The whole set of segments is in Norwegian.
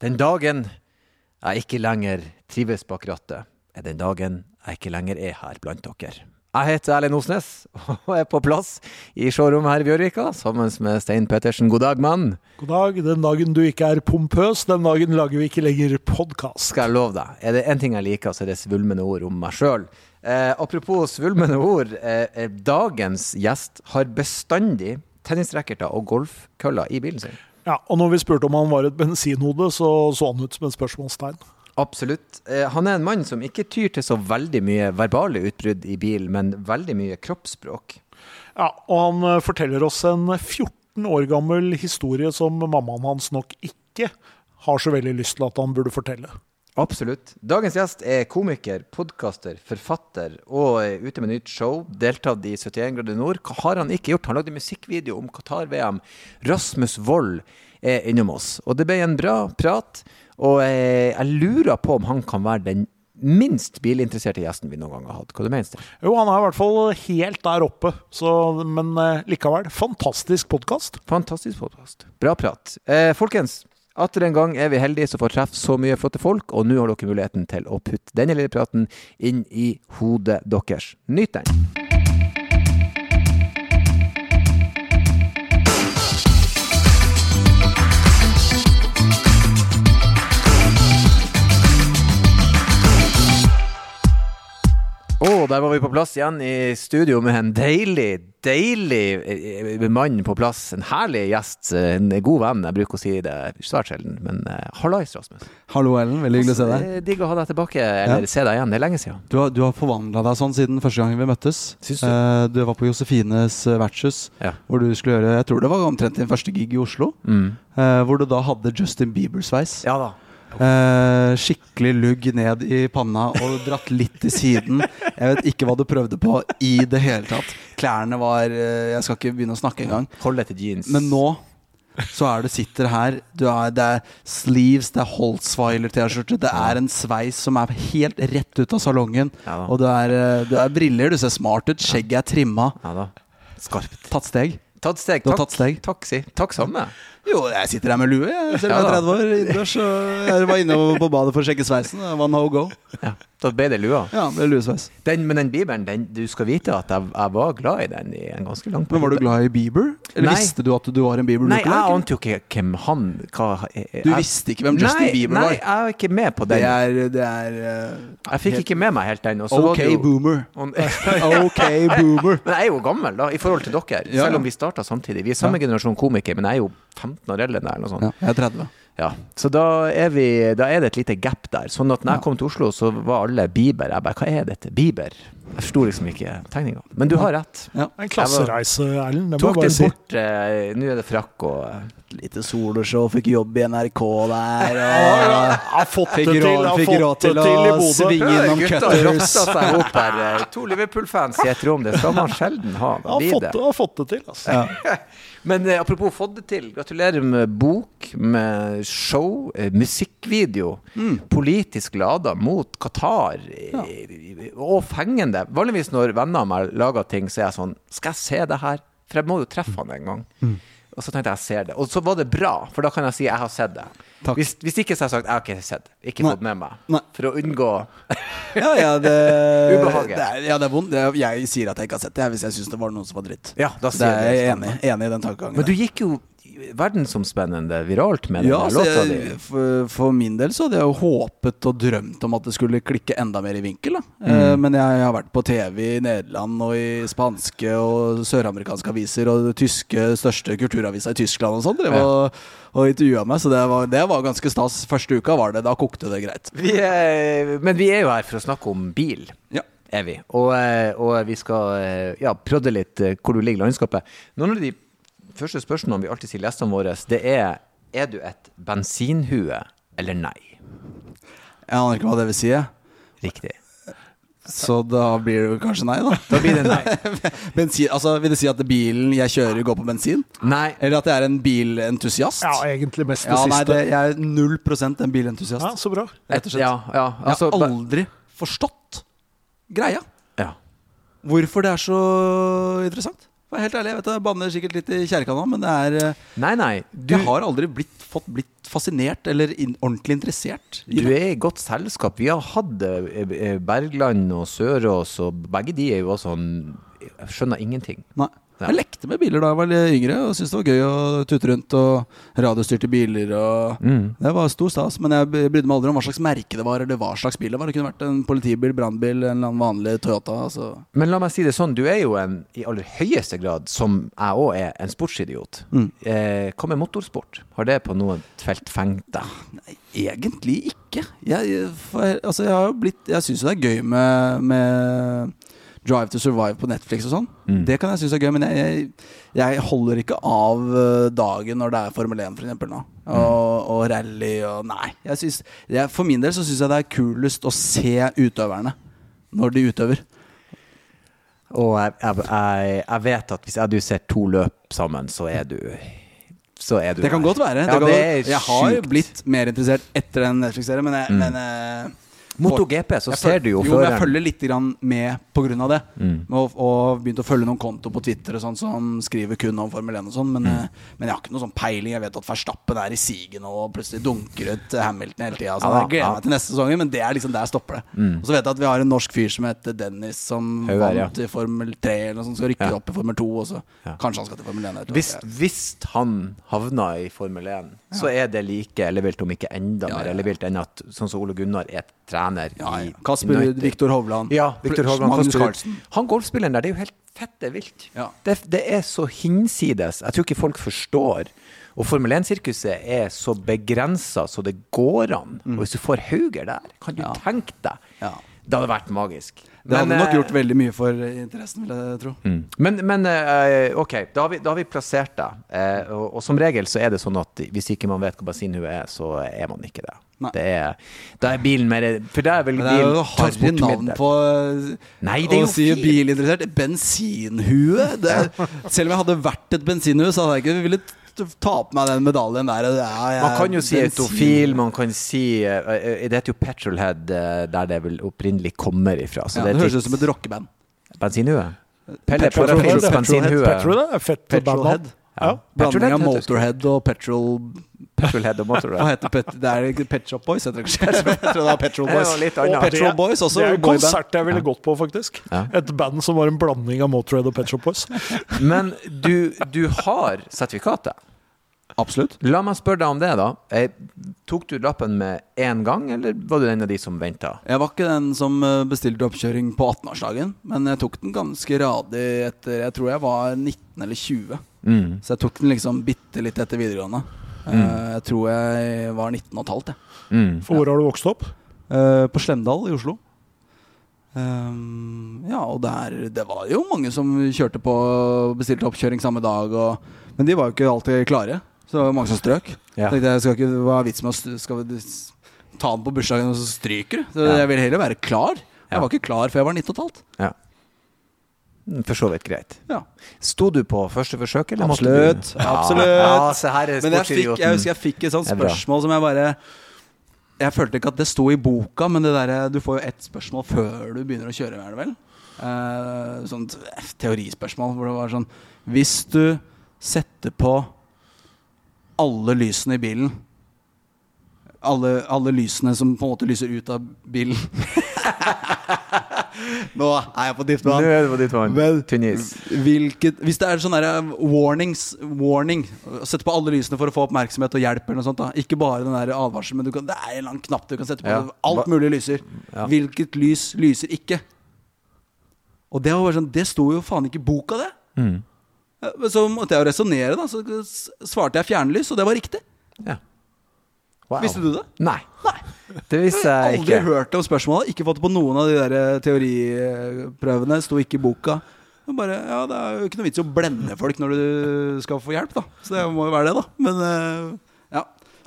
Den dagen jeg ikke lenger trives bak rattet, er den dagen jeg ikke lenger er her blant dere. Jeg heter Erlend Osnes og er på plass i showrommet her i Bjørvika sammen med Stein Pettersen. God dag, mann. God dag. Den dagen du ikke er pompøs, den dagen lager vi ikke lenger podkast. Skal jeg love deg. Er det én ting jeg liker, så er det svulmende ord om meg sjøl. Eh, apropos svulmende ord. Eh, eh, dagens gjest har bestandig tennisracketer og golfkøller i bilen sin. Ja, og når vi spurte om han var et bensinhode, så så han ut som et spørsmålstegn. Absolutt. Eh, han er en mann som ikke tyr til så veldig mye verbale utbrudd i bil, men veldig mye kroppsspråk. Ja, og han eh, forteller oss en 14 år gammel historie som mammaen hans nok ikke har så veldig lyst til at han burde fortelle. Absolutt. Dagens gjest er komiker, podkaster, forfatter og er ute med nytt show. Deltatt i 71 grader nord. Hva har han ikke gjort? Han lagde musikkvideo om Qatar-VM. Rasmus Wold er innom oss. Og det ble en bra prat. Og jeg, jeg lurer på om han kan være den minst bilinteresserte gjesten vi noen gang har hatt. Hva du mener du? Jo, han er i hvert fall helt der oppe, så, men eh, likevel. Fantastisk podkast. Fantastisk podkast. Bra prat. Eh, folkens, atter en gang er vi heldige som får treffe så mye flotte folk, og nå har dere muligheten til å putte denne lille praten inn i hodet deres. Nyt den. Og der var vi på plass igjen i studio med en deilig, deilig eh, mann på plass. En herlig gjest, en god venn. Jeg bruker å si det svært sjelden, men hallais, Rasmus. Hallo, Ellen. Veldig hyggelig å se deg. Eh, Digg å ha deg tilbake, eller Ja. se deg igjen. Det er lenge siden. Du har, du har forvandla deg sånn siden første gang vi møttes. Syns du? Eh, du var på Josefines eh, vertshus, Ja. hvor du skulle gjøre Jeg tror det var omtrent din første gig i Oslo. Mm. eh, hvor du da hadde Justin Bieber-sveis. Ja da. Eh, skikkelig lugg ned i panna og dratt litt til siden. Jeg vet ikke hva du prøvde på i det hele tatt. Klærne var eh, Jeg skal ikke begynne å snakke engang. Hold deg jeans. Men nå så er du sitter her du er, Det er sleeves, det er Holtzweiler-T-skjorte, det er en sveis som er helt rett ut av salongen. Ja og du er, du er briller, du ser smart ut, skjegget er trimma. Ja. Skarpt. Tatt steg. Tatt steg. Takk. tatt steg. Takk, si. Takk samme. Jo, jeg sitter her med lue, jeg. Selv om jeg er 30 år innendørs. Jeg var inne på badet for å sjekke sveisen. Det var no go. Ja. Da ble det lua. Ja, det er luesveis. Den, men den bibelen, den, du skal vite at jeg, jeg var glad i den i en ganske lang Men var du glad i Bieber? Eller Nei. visste du at du var en Bieber? Nei, jeg ante jo ikke hvem han hva, jeg, Du visste ikke hvem Justin nei, Bieber nei, jeg var ikke med på Det den. er, det er uh, Jeg fikk ikke med meg helt den. OK det jo- boomer. On, OK boomer. Men jeg er jo gammel, da, i forhold til dere. Selv om vi starta samtidig. Vi er samme generasjon komikere, men jeg er jo 15 år eldre enn deg. eller noe sånt. Ja, jeg er 30. Ja. Så da er, vi, da er det et lite gap der. Sånn at når jeg kom til Oslo, så var alle Bieber. Jeg bare Hva er dette? Bieber? Jeg forsto liksom ikke tegninga. Men du har rett. Ja. En klassereise, Erlend. Det må Tok jeg bare den si. bort. Eh, Nå er det frakk og eh, Lite soloshow, fikk jobb i NRK der. Og, har fått det til, råd, har fikk råd til til å svinge innom cutters. her. Eh, To Liverpool-fans i et rom. Det skal man sjelden ha. Har fått, har fått det til, altså. Ja. Men eh, apropos fått det til. Gratulerer med bok, med show, eh, musikkvideo. Politisk lada mot Qatar. ja. Og fengende. Vanligvis når venner av meg lager ting, så er jeg sånn Skal jeg se det her? For jeg må jo treffe han en gang. Og så tenkte jeg jeg ser det. Og så var det bra, for da kan jeg si jeg har sett det. Hvis, hvis ikke så har jeg sagt jeg har ikke sett det. Ikke Nei. fått med meg. Nei. For å unngå Ja, ja, det, Ubehaget. Det er, ja, det er vondt. Jeg sier at jeg ikke har sett det, hvis jeg syns det var noen som var dritt. Ja, da Det sier er jeg er enig, enig i den tankegangen. Men du gikk jo verdensomspennende viralt med den ja, altså, låta di. for, for min del så hadde jeg jo håpet og drømt om at det skulle klikke enda mer i vinkel. Da. Mm. Eh, men jeg har vært på TV i Nederland og i spanske og søramerikanske aviser og det tyske største kulturavisa i Tyskland og sånn. Ja. og, og intervjua meg, så det var, det var ganske stas. Første uka var det, da kokte det greit. Vi er, men vi er jo her for å snakke om bil. Ja. Er vi. Og, eh, og vi skal eh, ja, prodde litt eh, hvor du ligger i landskapet. Noen av de første spørsmålet vi alltid sier gjestene våre, det er Er du et bensinhue eller nei? Jeg aner ikke hva det vil si. Riktig. så da blir det kanskje nei, da. Da blir det nei. Bensin, altså, vil det si at bilen jeg kjører, går på bensin? Nei. Eller at jeg er en bilentusiast? Ja, egentlig mest det Ja, nei, det, jeg er 0 en bilentusiast. Ja, så bra. Rett og slett. Ja, ja, altså, jeg har aldri forstått greia. ja. Hvorfor det er så interessant. For helt ærlig, jeg vet jeg banner sikkert litt i kjerka nå, men det er eh, Nei, nei. Du, Jeg har aldri blitt, fått blitt fascinert eller in, ordentlig interessert. du er i godt selskap. Vi har hatt eh, Bergland og Sørås, og begge de er jo også sånn Jeg skjønner ingenting. Nei. Jeg lekte med biler da jeg var litt yngre og syntes det var gøy å tutte rundt. Og radiostyrte biler og Mm. Det var stor stas. Men jeg brydde meg aldri om hva slags merke det var, eller hva slags bil det var. Det kunne vært en politibil, brannbil, en vanlig Toyota. Altså. Men la meg si det sånn, du er jo en, i aller høyeste grad, som jeg òg er, en sportsidiot. Mm. Eh, hva med motorsport? Har det på noe felt fengt deg? Egentlig ikke. Jeg, for, altså, jeg har jo blitt Jeg syns jo det er gøy med, med Drive to Survive på Netflix og sånn. Mm. Det kan jeg synes er gøy, men jeg, jeg, holder ikke av eh, dagen når det er Formel 1 for eksempel, nå. Og, og rally og Nei. Jeg synes, jeg, for min del så syns jeg det er kulest å se utøverne når de utøver. Og jeg, jeg, vet at hvis jeg og du ser to løp sammen, så er du Så er du Det kan godt være. Ja, det kan det godt, jeg har jo blitt mer interessert etter den Netflix-serien, men, jeg, Mm. men eh, MotoGP, så ser du jo Jo, men jeg følger litt grann med av det. Mm. Og, og begynte å følge noen konto på Twitter og sånn som skriver kun om Formel 1 og sånn. Men, Mm. eh, men jeg har ikke noe sånn peiling. Jeg vet at Verstappen er i siget nå og plutselig dunker ut Hamilton hele tida. Så Ja jeg gleder ja. meg til neste sesong, men det er liksom der stopper det. Mm. Og så vet jeg at vi har en norsk fyr som heter Dennis, som ja. vant i Formel 3 eller noe sånt. Skal rykke Ja. opp i Formel 2, og så Ja. kanskje han skal til Formel 1. Hvis, hvis han havna i Formel 1, så er det like ellevilt, om ikke enda Ja, mer ja. ellevilt, enn at sånn som Ole Gunnar er trener ja, ja. i Kasper United. Viktor Hovland. Ja, Victor Hovland Magnus Carlsen. Han golfspilleren der, det er jo helt fette vilt. Ja. Det, det er så hinsides. Jeg tror ikke folk forstår. Og Formel 1-sirkuset er så begrensa så det går an. Og hvis du får Hauger der, kan du Mm. Ja. tenke deg Ja. Det hadde vært magisk. Det hadde nok eh, gjort veldig mye for interessen, vil jeg tro. Mm. Men, men eh, ok, da har vi, da har vi plassert deg. Eh, og, og som regel så er det sånn at hvis ikke man vet hva bensinhue er, så er man ikke det. Det er, da er bilen mer For da er vel Men det er jo harry navn på Nei, det er å si fint. bilinteressert. Bensinhue. Det er, selv om jeg hadde vært et bensinhue, så hadde jeg ikke villet ta på meg den medaljen der. er- jeg Man kan jo si autofil, man kan si eh, eh, Det heter jo Petrolhead, eh, der det vel opprinnelig kommer ifra. Så Ja, det det høres ut som et rockeband. bensinhue. Pelle Petrolhead, Parafils bensinhue. Petrolhead Petrolhead. Ja. Blanding av. Motorhead og Petrol Petrolhead og Hva Motorhead. heter Pet, Det er Pet Shop Boys, heter det kanskje? Jeg tror det er Petrol Boys. Og Petrol Boys, også Det er en boyband. konsert jeg ville gått på, faktisk. Ja. Et band som var en blanding av Motorhead og Pet Shop Boys. Men du, du har sertifikatet. Absolutt. La meg spørre deg om det, da. Eh, tok du lappen med én gang, eller var du en av de som venta? Jeg var ikke den som eh, bestilte oppkjøring på 18-årsdagen, men jeg tok den ganske radig etter Jeg tror jeg var 19 eller 20. Mm. Så jeg tok den liksom bitte litt etter videregående. Mm. jeg tror jeg var 19 og et halvt, jeg. Mm. For hvor har du vokst opp? Eh, på Slemdal i Oslo. Um, ja, og der Det var jo mange som kjørte på og bestilte oppkjøring samme dag. Og, men de var jo ikke alltid klare. Så det var mange som strøk. Ja. Tenkte jeg, skal ikke, Hva er vitsen med å skal vi ta den på bursdagen, og så stryker du? Så Ja. Jeg ville heller være klar. Ja. Jeg var ikke klar før jeg var 19 og et halvt. Ja. Mm, For så vidt greit. Ja. Sto du på første forsøk, eller måtte Absolutt, du absolutt. Ja, se her er Men jeg, fikk, jeg husker jeg fikk et sånt spørsmål som jeg bare Jeg følte ikke at det sto i boka, men det der, du får jo ett spørsmål før du begynner å kjøre, er det vel? Eh, sånt teorispørsmål hvor det var sånn Hvis du setter på alle lysene i bilen alle, alle lysene som på en måte lyser ut av bilen Nå er jeg på dypt Nå er det på ditt vann. Tynn. Hvilket, hvis det er sånn der warnings Warning Sette på alle lysene for å få oppmerksomhet og hjelp eller noe sånt da Ikke bare den der advarselen Men du kan, det er en lang knapp du kan sette på Ja. Alt mulig lyser Ja. Hvilket lys lyser ikke Og det var bare sånn Det sto jo faen ikke i boka det Mm. Så måtte jeg jo resonere da Så svarte jeg fjernlys Og det var riktig Ja. Wow. Visste du det? Nei. Det visste jeg ikke. Aldri hørt om spørsmålet Ikke fått det på noen av de der eh, teoriprøvene Sto ikke i boka bare, ja, Det er jo ikke noe vits i å blende folk når du skal få hjelp, da. Så det må jo være det, da. Men eh.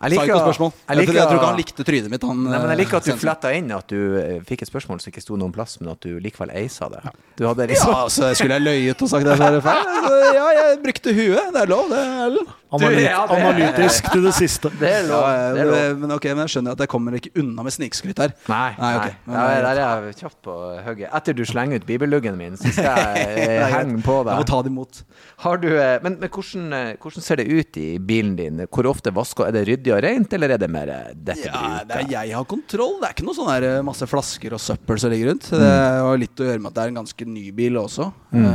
Jeg liker- Psyko-spørsmål. jeg liker- jeg tror ikke han likte trynet mitt. Han, Nei, men Jeg liker at du fletta inn at du eh, fikk et spørsmål som ikke sto noen plass, men at du likevel eisa det. Du hadde liksom Ja, så skulle jeg løyet og sagt det så var det feil? Så, ja, jeg brukte huet. Det er lov, det. er Analyt ja, det- analytisk til det siste. Det er lov. Det er lov. men, okay, ok, men jeg skjønner at jeg kommer ikke unna med snikskryt her. Nei, Nei, okay. ok. Men- Ja, der er jeg kjapt på hugget. Etter du slenger ut bibelluggen min, så skal jeg eh, henge på deg. Jeg må ta det imot. Har du, eh, men men hvordan, eh, hvordan ser det ut i bilen din? Hvor ofte vasker Er det ryddig og rent, eller er det mer dette Ja, det er jeg har kontroll. Det er ikke noe sånn her, masse flasker og søppel som ligger rundt. Det har litt å gjøre med at det er en ganske ny bil også, mm.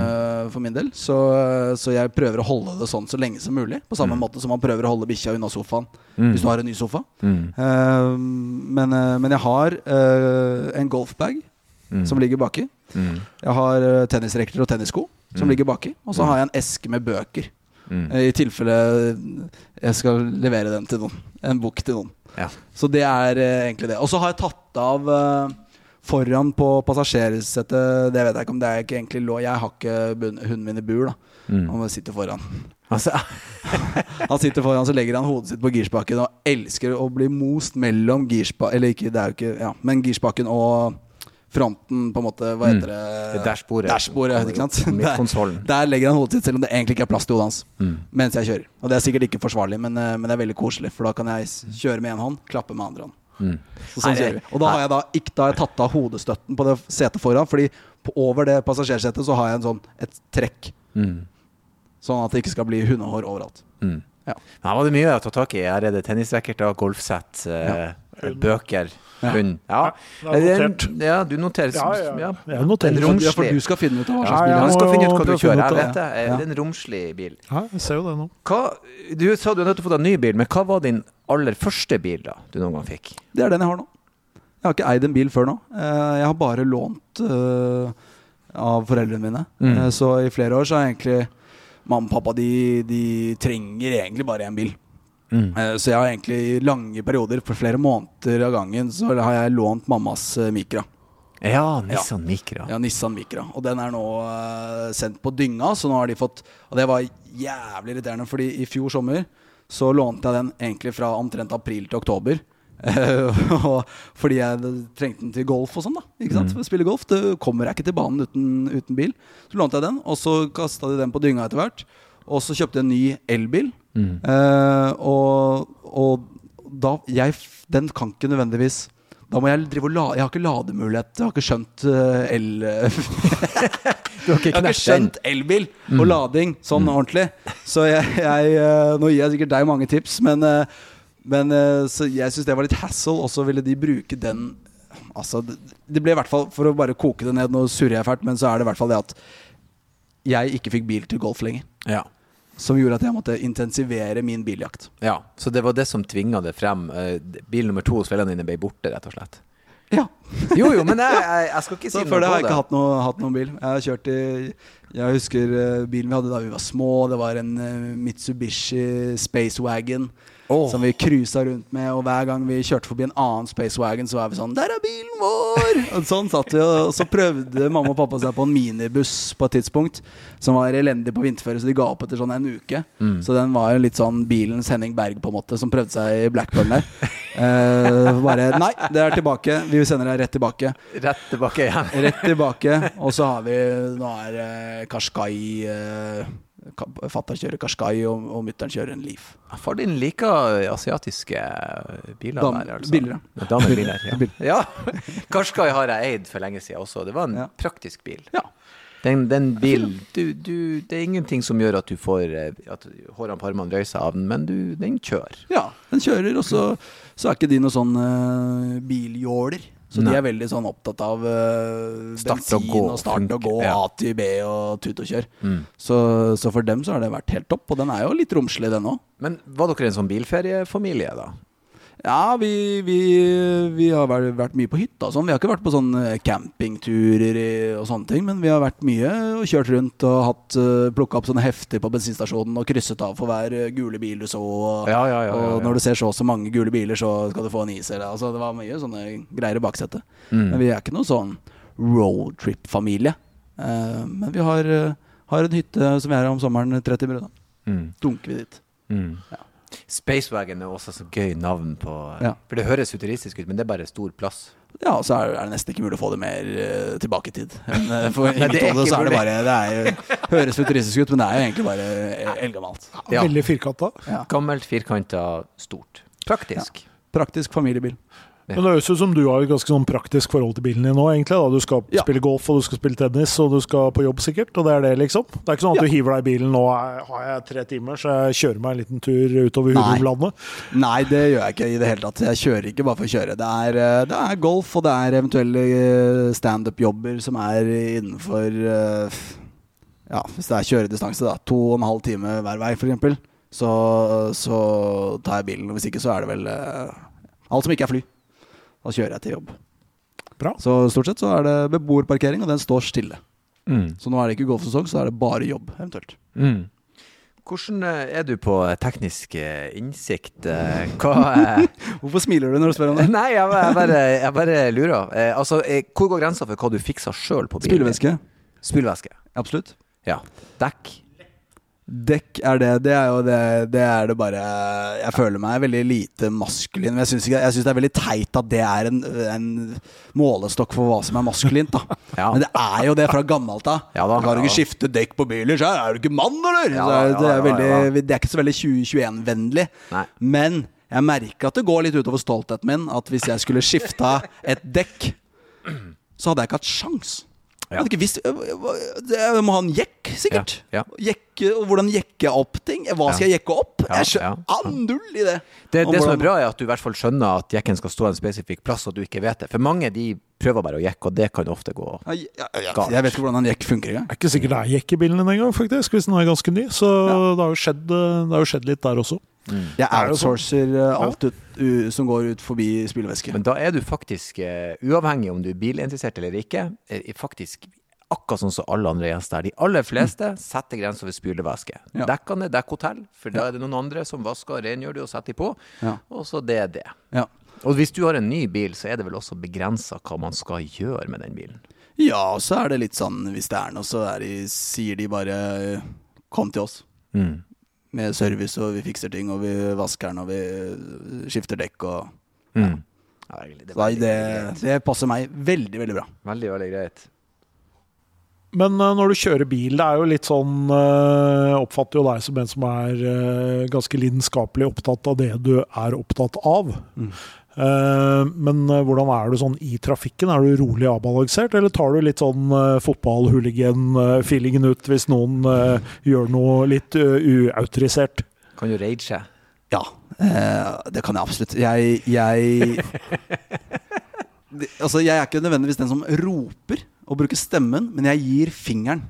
for min del. Så, så jeg prøver å holde det sånn så lenge som mulig. På samme måte som man prøver å holde bikkja unna sofaen hvis du har en ny sofa. Mm. Uh, men, eh, men jeg har uh, en golfbag som ligger baki. Mm. Jeg har uh, tennisrekter og tennissko som ligger baki. Og så har jeg en eske med bøker. Mm. eh, I tilfelle jeg skal levere den til noen. En bok til noen. Ja. Så det er uh, egentlig det. Og så har jeg tatt av eh, foran på passasjersetet Det vet jeg ikke om det er ikke egentlig lå. Jeg har ikke hunden min i bur, da. Mm. Han sitter foran. Altså, Han sitter foran, så legger han hodet sitt på girspaken og elsker å bli most mellom girspaken Eller ikke, det er jo ikke Ja, men girspaken og fronten, på en måte. Hva heter det? det dashbordet. Dashbordet, ikke sant? Der, der legger han hodet sitt, selv om det egentlig ikke er plass til hodet hans. Mm. Mens jeg kjører. Og det er sikkert ikke forsvarlig, men, eh, men det er veldig koselig. For da kan jeg kjøre med én hånd, klappe med andre hånd. Mm. Så sånn kjører vi. Og da har jeg da ikke da har jeg tatt av hodestøtten på det setet foran, Fordi på, over det passasjersetet så har jeg en sånn, et trekk. Mm. Sånn at det ikke skal bli hundehår overalt. Mm. Ja. Her var det mye å ta tak i. Her er det tennisracketer, golfsett, ja. bøker, Ja. hund. Ja. Det er notert. Ja, du noterer. Ja, ja, ja. En noterer. romslig Ja, for du skal finne ut av hva slags bil Han skal finne ut hva du kjører. Jeg vet det. Ja. Det er en romslig bil. Ja, jeg ser jo det nå. Hva, du sa du har nettopp fått en ny bil, men hva var din aller første bil da du noen gang fikk? Det er den jeg har nå. Jeg har ikke eid en bil før nå. Eh, Jeg har bare lånt uh, av foreldrene mine. Mm. Eh, Så i flere år så har jeg egentlig Mamma og pappa de, de trenger egentlig bare én bil. Mm. Eh, Så jeg har egentlig i lange perioder, for flere måneder av gangen, så har jeg lånt mammas eh, Micra. Ja, Nissan Micra. Ja, Nissan Micra. Og den er nå uh, sendt på dynga, så nå har de fått Og det var jævlig irriterende, fordi i fjor sommer så lånte jeg den egentlig fra omtrent april til oktober. Eh, fordi jeg trengte den til golf og sånn, da. Ikke sant? Mm. spille golf. Det kommer jeg ikke til banen uten, uten bil. Så lånte jeg den, og så kasta de den på dynga etter hvert. Og så kjøpte jeg en ny elbil. Eh, og, og da jeg, Den kan ikke nødvendigvis da må jeg drive og la, Jeg har ikke lademulighet. Jeg har ikke skjønt uh, el... Du har ikke Jeg har ikke skjønt elbil og lading sånn ordentlig. Så jeg, jeg eh, Nå gir jeg sikkert deg mange tips, men, eh, men eh, så jeg syns det var litt hassle, og så ville de bruke den Altså, det, det ble i hvert fall For å bare koke det ned, nå surrer jeg fælt, men så er det i hvert fall det at jeg ikke fikk bil til golf lenger. Ja. Som gjorde at jeg måtte intensivere min biljakt. ja. Så det var det som tvinga det frem. Eh, Bil nummer to hos foreldrene dine ble borte, rett og slett. Ja, Jo, jo, men jeg, jeg, jeg skal ikke si noe før det på har jeg ikke hatt, noe, hatt noen bil. Jeg har kjørt i Jeg husker eh, bilen vi hadde da vi var små. Det var en Mitsubishi Mitsubishi Spacewagon Åh. som vi cruisa rundt med. Og hver gang vi kjørte forbi en annen Spacewagon, så var vi sånn 'Der er bilen vår!' Og sånn satt vi, og så prøvde mamma og pappa seg på en minibuss på et tidspunkt som var elendig på vinterføre, så de ga opp etter sånn en uke. Mm. Så den var jo litt sånn bilens Henning Berg, på en måte, som prøvde seg i Blackburn der. Eh, bare Nei, det er tilbake. Vi sender deg rett tilbake. Rett tilbake igjen. Rett tilbake. Og så har vi Nå er uh, Kashkai uh, Fatter kjører Qashqai, og, og mutter'n kjører en Leaf. Far din liker asiatiske biler Dam- der, altså. biler, ja. Damebiler, ja. Ja. Qashqai har jeg eid for lenge siden også. Det var en Ja. praktisk bil. Ja. Den, den bilen du, du, Det er ingenting som gjør at du får eh, At hårene på armene røyser av den, men du, den kjører. ja, den kjører, og så, så er ikke de noen sånn uh, biljåler. Så Nei. de er veldig sånn opptatt av uh, bensin og gå, og start og gå, ja. A til B og tut og kjør. Mm. Så, så for dem så har det vært helt topp. Og den er jo litt romslig, den òg. Men var dere en sånn bilferiefamilie, da? Ja, vi, vi, vi har vært, vært mye på hytta og sånn. Vi har ikke vært på sånne campingturer og sånne ting, men vi har vært mye og kjørt rundt og hatt uh, plukka opp sånne hefter på bensinstasjonen og krysset av for hver eh, gule bil du så. Og, Ja, ja, ja, og når du ser så og så mange gule biler, så skal du få en is. Eller, altså, det var mye sånne greier i baksetet. Mm. Men vi er ikke noen sånn roadtrip-familie. Uh, men vi har, eh, har en hytte som vi er om sommeren 30 minutter. Mm. Dunker vi dit. Mm. Ja. Spacewagon er også så gøy navn på Ja. For det høres futuristisk ut, men det er bare stor plass. Ja, og så er det nesten ikke mulig å få det mer uh, tilbake i tid. Men, eh, For Nei, mitt det er så er det bare Det er jo, høres futuristisk ut, men det er jo egentlig bare eldgammelt. Ja. Veldig firkanta. Ja. Gammelt, firkanta, stort. Praktisk. Praktisk familiebil. Men det høres ut som du har et ganske sånn praktisk forhold til bilen din nå, egentlig. da. Du skal Ja. spille golf, og du skal spille tennis, og du skal på jobb sikkert. Og det er det, liksom. Det er ikke sånn at Ja. du hiver deg i bilen nå har jeg tre timer, så jeg kjører meg en liten tur utover Nei. Hurumlandet. Nei, det gjør jeg ikke i det hele tatt. Jeg kjører ikke bare for å kjøre. Det er, eh, det er golf, og det er eventuelle eh, standup-jobber som er innenfor eh, Ja, hvis det er kjøredistanse, da. To og en halv time hver vei, f.eks. Så, så tar jeg bilen. og Hvis ikke, så er det vel alt som ikke er fly. Da kjører jeg til jobb. Bra. Så stort sett så er det beboerparkering, og den står stille. Mm. Så nå er det ikke golfsesong, så er det bare jobb, eventuelt. Mm. Hvordan eh, er du på teknisk eh, innsikt? eh, Hva eh, Hvorfor smiler du når du spør om det? Nei, jeg, bare- jeg, bare, lurer. Eh, altså, eh, hvor går grensa for hva du fikser sjøl på bilen? Spylevæske. Spylevæske. Absolutt. Ja. Dekk. Dekk er det. Det er jo det, det er det bare Jeg føler meg veldig lite maskulin. Men jeg syns det er veldig teit at det er en, en målestokk for hva som er maskulint. da Ja. Men det er jo det fra gammelt av. Ja da, kan ja ikke skifte dekk på biler, så er du ikke mann, eller? Er- ja det, er veldig, det er ikke så veldig 2021-vennlig. Men jeg merker at det går litt utover stoltheten min. At hvis jeg skulle skifta et dekk, så hadde jeg ikke hatt sjans. Jeg hadde ikke visst Jeg må ha en jekk, sikkert. Ja, Jekke, hvordan jekke opp ting. Hva skal jeg jekke opp? Jeg skjønner ja. Null i det. Det, det som er bra, er at du i hvert fall skjønner at jekken skal stå en spesifikk plass, og du ikke vet det. For mange de prøver bare å jekke, og det kan ofte gå Ja, ja, ja, Galt. Jeg vet ikke hvordan en jekk funker engang. Det er ikke sikkert det er jekk i bilen din engang, faktisk, hvis den er ganske ny. Så det, har jo skjedd, det har jo skjedd litt der også. Jeg Er det sånn? outsourcer uh, alt ut, som går ut forbi spylevæske. Men da er du faktisk, uh, uavhengig om du er bilinteressert eller ikke, faktisk akkurat sånn som alle andre gjester. De aller fleste setter grenser ved spylevæske. Ja. Dekkene er dekkhotell, for da er det noen andre som vasker og rengjør det og setter de på. Ja. Og så det er det. Ja. Og hvis du har en ny bil, så er det vel også begrensa hva man skal gjøre med den bilen. ja, og så er det litt sånn hvis det er noe, så de, sier de bare uh, kom til oss. Mm. Med service, og vi fikser ting, og vi vasker den, og vi skifter dekk og Mm. Ja, egentlig, det nei, det, det passer meg veldig, veldig bra. Veldig, veldig greit. Men uh, når du kjører bil, det er jo litt sånn uh, oppfatter jo deg som en som er uh, ganske lidenskapelig opptatt av det du er opptatt av. Mm. Eh, men eh, hvordan er du sånn i trafikken? Er du rolig avbalansert, eller tar du litt sånn uh, fotball-hooligan-feelingen ut hvis noen eh, gjør noe litt uautorisert? Kan du rage? Ja, eh, det kan jeg absolutt. Jeg, jeg Altså, jeg er ikke nødvendigvis den som roper og bruker stemmen, men jeg gir fingeren.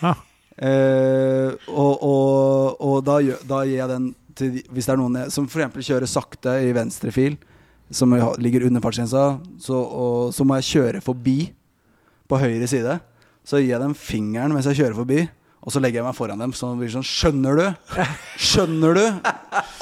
Ja. Uh, og og, og da, gjør, da gir jeg den til Hvis det er noen jeg, som f.eks. kjører sakte i venstre fil, som ligger under fartsgrensa, så, og, så må jeg kjøre forbi på høyre side. Så gir jeg dem fingeren mens jeg kjører forbi, og så legger jeg meg foran dem. Så sånn Skjønner du? Skjønner du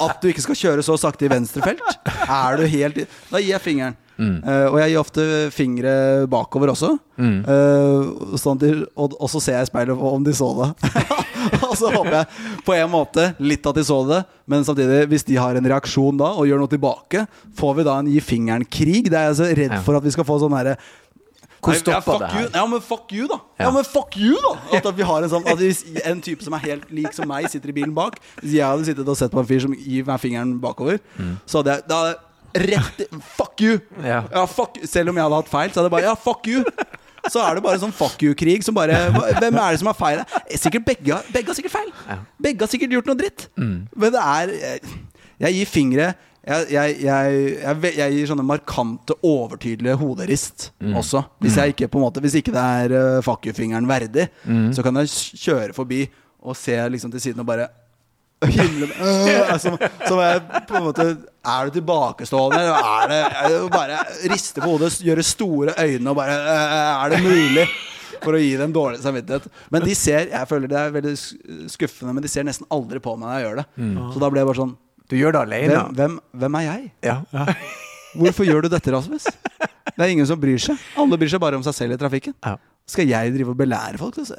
at du ikke skal kjøre så sakte i venstre felt? Er du helt Da gir jeg fingeren. Eh, og jeg gir ofte fingre bakover også. Eh, sånn de, og, og så ser jeg i speilet om de så det. og så håper jeg på en måte litt at de så det, men samtidig, hvis de har en reaksjon da og gjør noe tilbake, får vi da en gi fingeren-krig. Det er jeg så redd for at vi skal få sånn herre Hvor ja, stoppa det her? you. Ja, men fuck you, da! Ja, Ja. men fuck you, da! At, at vi har en sånn At hvis en type som er helt lik som meg, sitter i bilen bak Hvis jeg hadde sittet og sett på en fyr som gir meg fingeren bakover, så hadde jeg da hadde rett Fuck you! Ja. fuck, selv om jeg hadde hatt feil, så hadde jeg bare Ja, fuck you! Så er det bare sånn fuck you-krig som bare Hvem er det som har feil? Sikkert begge, begge har sikkert feil. Begge har sikkert gjort noe dritt. Men det er Jeg, jeg gir fingre jeg, jeg, jeg, jeg, gir sånne markante, overtydelige hoderist også. Hvis, ikke, måte, hvis ikke det er uh, fuck you-fingeren verdig, så kan jeg kjøre forbi og se liksom til siden og bare himle øh, som, som jeg på en måte Er du tilbakestående, eller er det, er det bare riste på hodet, gjøre store øyne og bare øh, Er det mulig? For å gi dem dårlig samvittighet. Men de ser Jeg føler det er veldig skuffende, men de ser nesten aldri på meg når jeg gjør det. Så da ble jeg bare sånn Du gjør det alene? hvem, hvem, hvem er jeg? Ja. Hvorfor gjør du dette, Rasmus? Det er ingen som bryr seg. Alle bryr seg bare om seg selv i trafikken. Ja. Skal jeg drive og belære folk? Altså?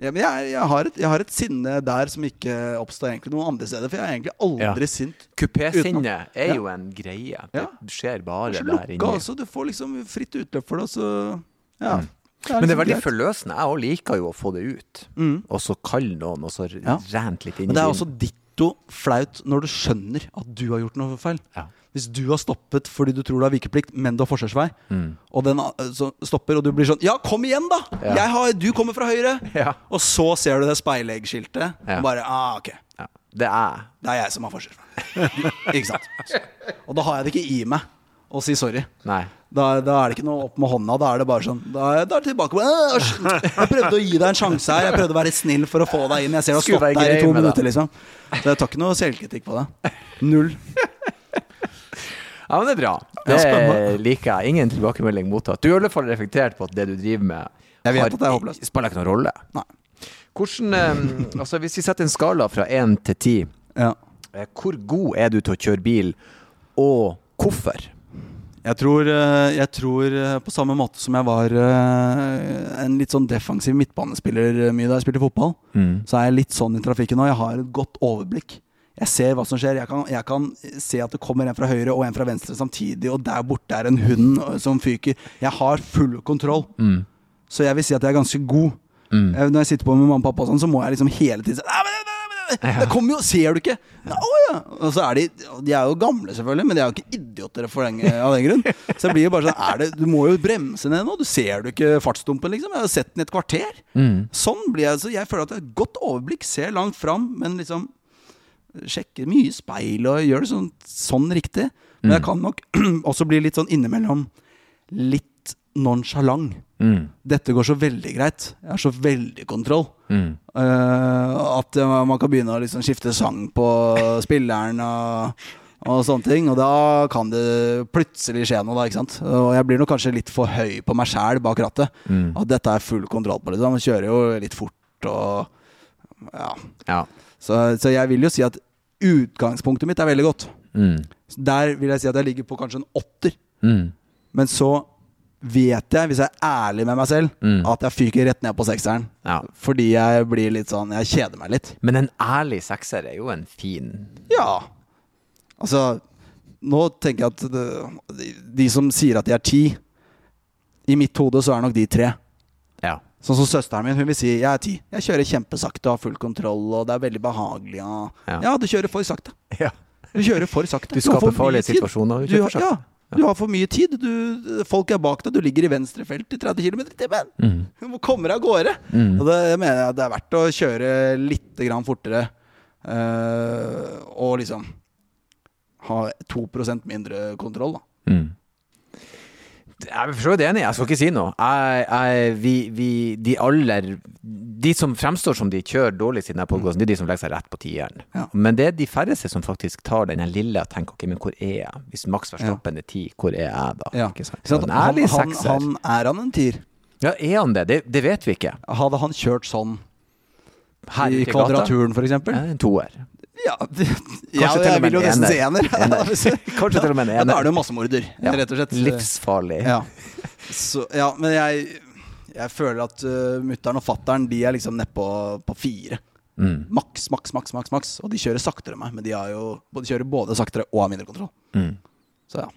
Ja, men jeg, jeg, har et, jeg har et sinne der som ikke oppstår egentlig noen andre steder. For jeg er egentlig aldri Ja. sint. Kupésinnet er jo en greie. Det skjer bare Det er der inne. altså. Du får liksom fritt utløp for det, og så Ja. Mm. Men det er liksom veldig greit. forløsende. Jeg òg liker jo å få det ut. Mm. Og så kalle noen, og så Ja. rent litt inn i Men det er også ditto flaut når du skjønner at du har gjort noe feil. Ja. Hvis du har stoppet fordi du tror du har vikeplikt, men du har forsvarsvei, Mm. og den så stopper, og du blir sånn Ja, kom igjen, da! Ja. Har, du kommer fra høyre! Ja. Og så ser du det speileggskiltet, og bare ah, ok. ja. Det er Det er jeg som har forsvarsvei. ikke sant? Og da har jeg det ikke i meg å si sorry. Nei. Da, da er det ikke noe opp med hånda. Da er det bare sånn Da da er det tilbake Jeg prøvde å gi deg en sjanse her. Jeg prøvde å være snill for å få deg inn. Jeg ser du har stått der i to minutter, liksom. Så jeg tar ikke noe selvkritikk på det. Null. Ja, men det er bra. Det spennende. liker jeg. Ingen tilbakemelding mottatt. Du har i hvert fall reflektert på at det du driver med, Jeg vet har- at det er håpløst. spiller ikke noen rolle. Nei. Hvordan Altså, hvis vi setter en skala fra én til ti, Ja. eh, hvor god er du til å kjøre bil, og hvorfor? Jeg tror, eh, jeg tror eh, på samme måte som jeg var en litt sånn defensiv midtbanespiller mye da jeg spilte fotball, så er jeg litt sånn i trafikken nå. Jeg har et godt overblikk. Jeg ser hva som skjer. Jeg kan, jeg kan se at det kommer en fra høyre og en fra venstre samtidig, og der borte er en hund som fyker. Jeg har full kontroll. Mm. Så jeg vil si at jeg er ganske god. Mm. Jeg, når jeg sitter på med mamma og pappa, og sånn, så må jeg liksom hele tiden si «Nei, men, nei, nei, nei, Det kommer jo, ser du ikke? Ja, Å ja. Og så er de De er jo gamle, selvfølgelig, men de er jo ikke idioter for den, av den grunn. Så det blir jo bare sånn er det, Du må jo bremse ned nå. Du ser du ikke fartsdumpen, liksom? Jeg har sett den i et kvarter. Mm. Sånn blir jeg. Så jeg føler at jeg har et godt overblikk, ser langt fram, men liksom Sjekker mye speil og gjør det sånn, sånn riktig. Men jeg kan nok også bli litt sånn innimellom litt nonsjalant. Mm. Dette går så veldig greit. Jeg har så veldig kontroll. Mm. Uh, at man kan begynne å liksom skifte sang på spilleren og, og sånne ting. Og da kan det plutselig skje noe, da. ikke sant? Og jeg blir nok kanskje litt for høy på meg sjæl bak rattet. Mm. At dette er full kontroll på. Liksom. Man kjører jo litt fort og Ja. Ja. Så, så jeg vil jo si at utgangspunktet mitt er veldig godt. Mm. Der vil jeg si at jeg ligger på kanskje en åtter. Mm. Men så vet jeg, hvis jeg er ærlig med meg selv, Mm. at jeg fyker rett ned på sekseren. Ja. Fordi jeg blir litt sånn Jeg kjeder meg litt. Men en ærlig sekser er jo en fin Ja. Altså, nå tenker jeg at det, de, de som sier at de er ti I mitt hode så er nok de tre. Sånn som søsteren min, hun vil si jeg er ti. Jeg kjører kjempesakte og har full kontroll, og det er veldig behagelig. Ja. Ja. du kjører for sakte. ja. Du kjører for sakte. Du skaper farlige situasjoner. Du, Du har- ja, du har for mye tid. Du, folk er bak deg. Du ligger i venstre felt i 30 km i timen. Mm. Du må komme deg av gårde. Mm. Og det jeg mener jeg det er verdt å kjøre litt grann fortere. eh, og liksom ha 2 mindre kontroll, da. Mm. Jeg er for enig, jeg skal ikke si noe. Jeg, jeg, vi, vi, de aller De som fremstår som de kjører dårlig siden denne podkasten, det er de som legger seg rett på tieren. Ja. Men det er de færreste som faktisk tar den lille og tenker ok, men hvor er jeg? Hvis Max Verstappen er ti, hvor er jeg da? Ja. Ikke sant? Så en ærlig han, han, sekser. han, er han en tier? Ja, er han det? det? Det vet vi ikke. Hadde han kjørt sånn Her i i Kvadraturen, f.eks.? Ja, en toer. Ja, det, ja, jeg vil jo nesten si ener. ener. Kanskje til og med en Ja, da er det jo massemorder, Ja. rett og slett. Livsfarlig. Ja. Så, ja, men jeg, jeg føler at uh, mutter'n og fatter'n De er liksom nedpå på fire. Mm. Maks, maks, maks, maks, maks. Og de kjører saktere enn meg, men de, har jo, de kjører både saktere og har mindre kontroll. Mm. Så ja.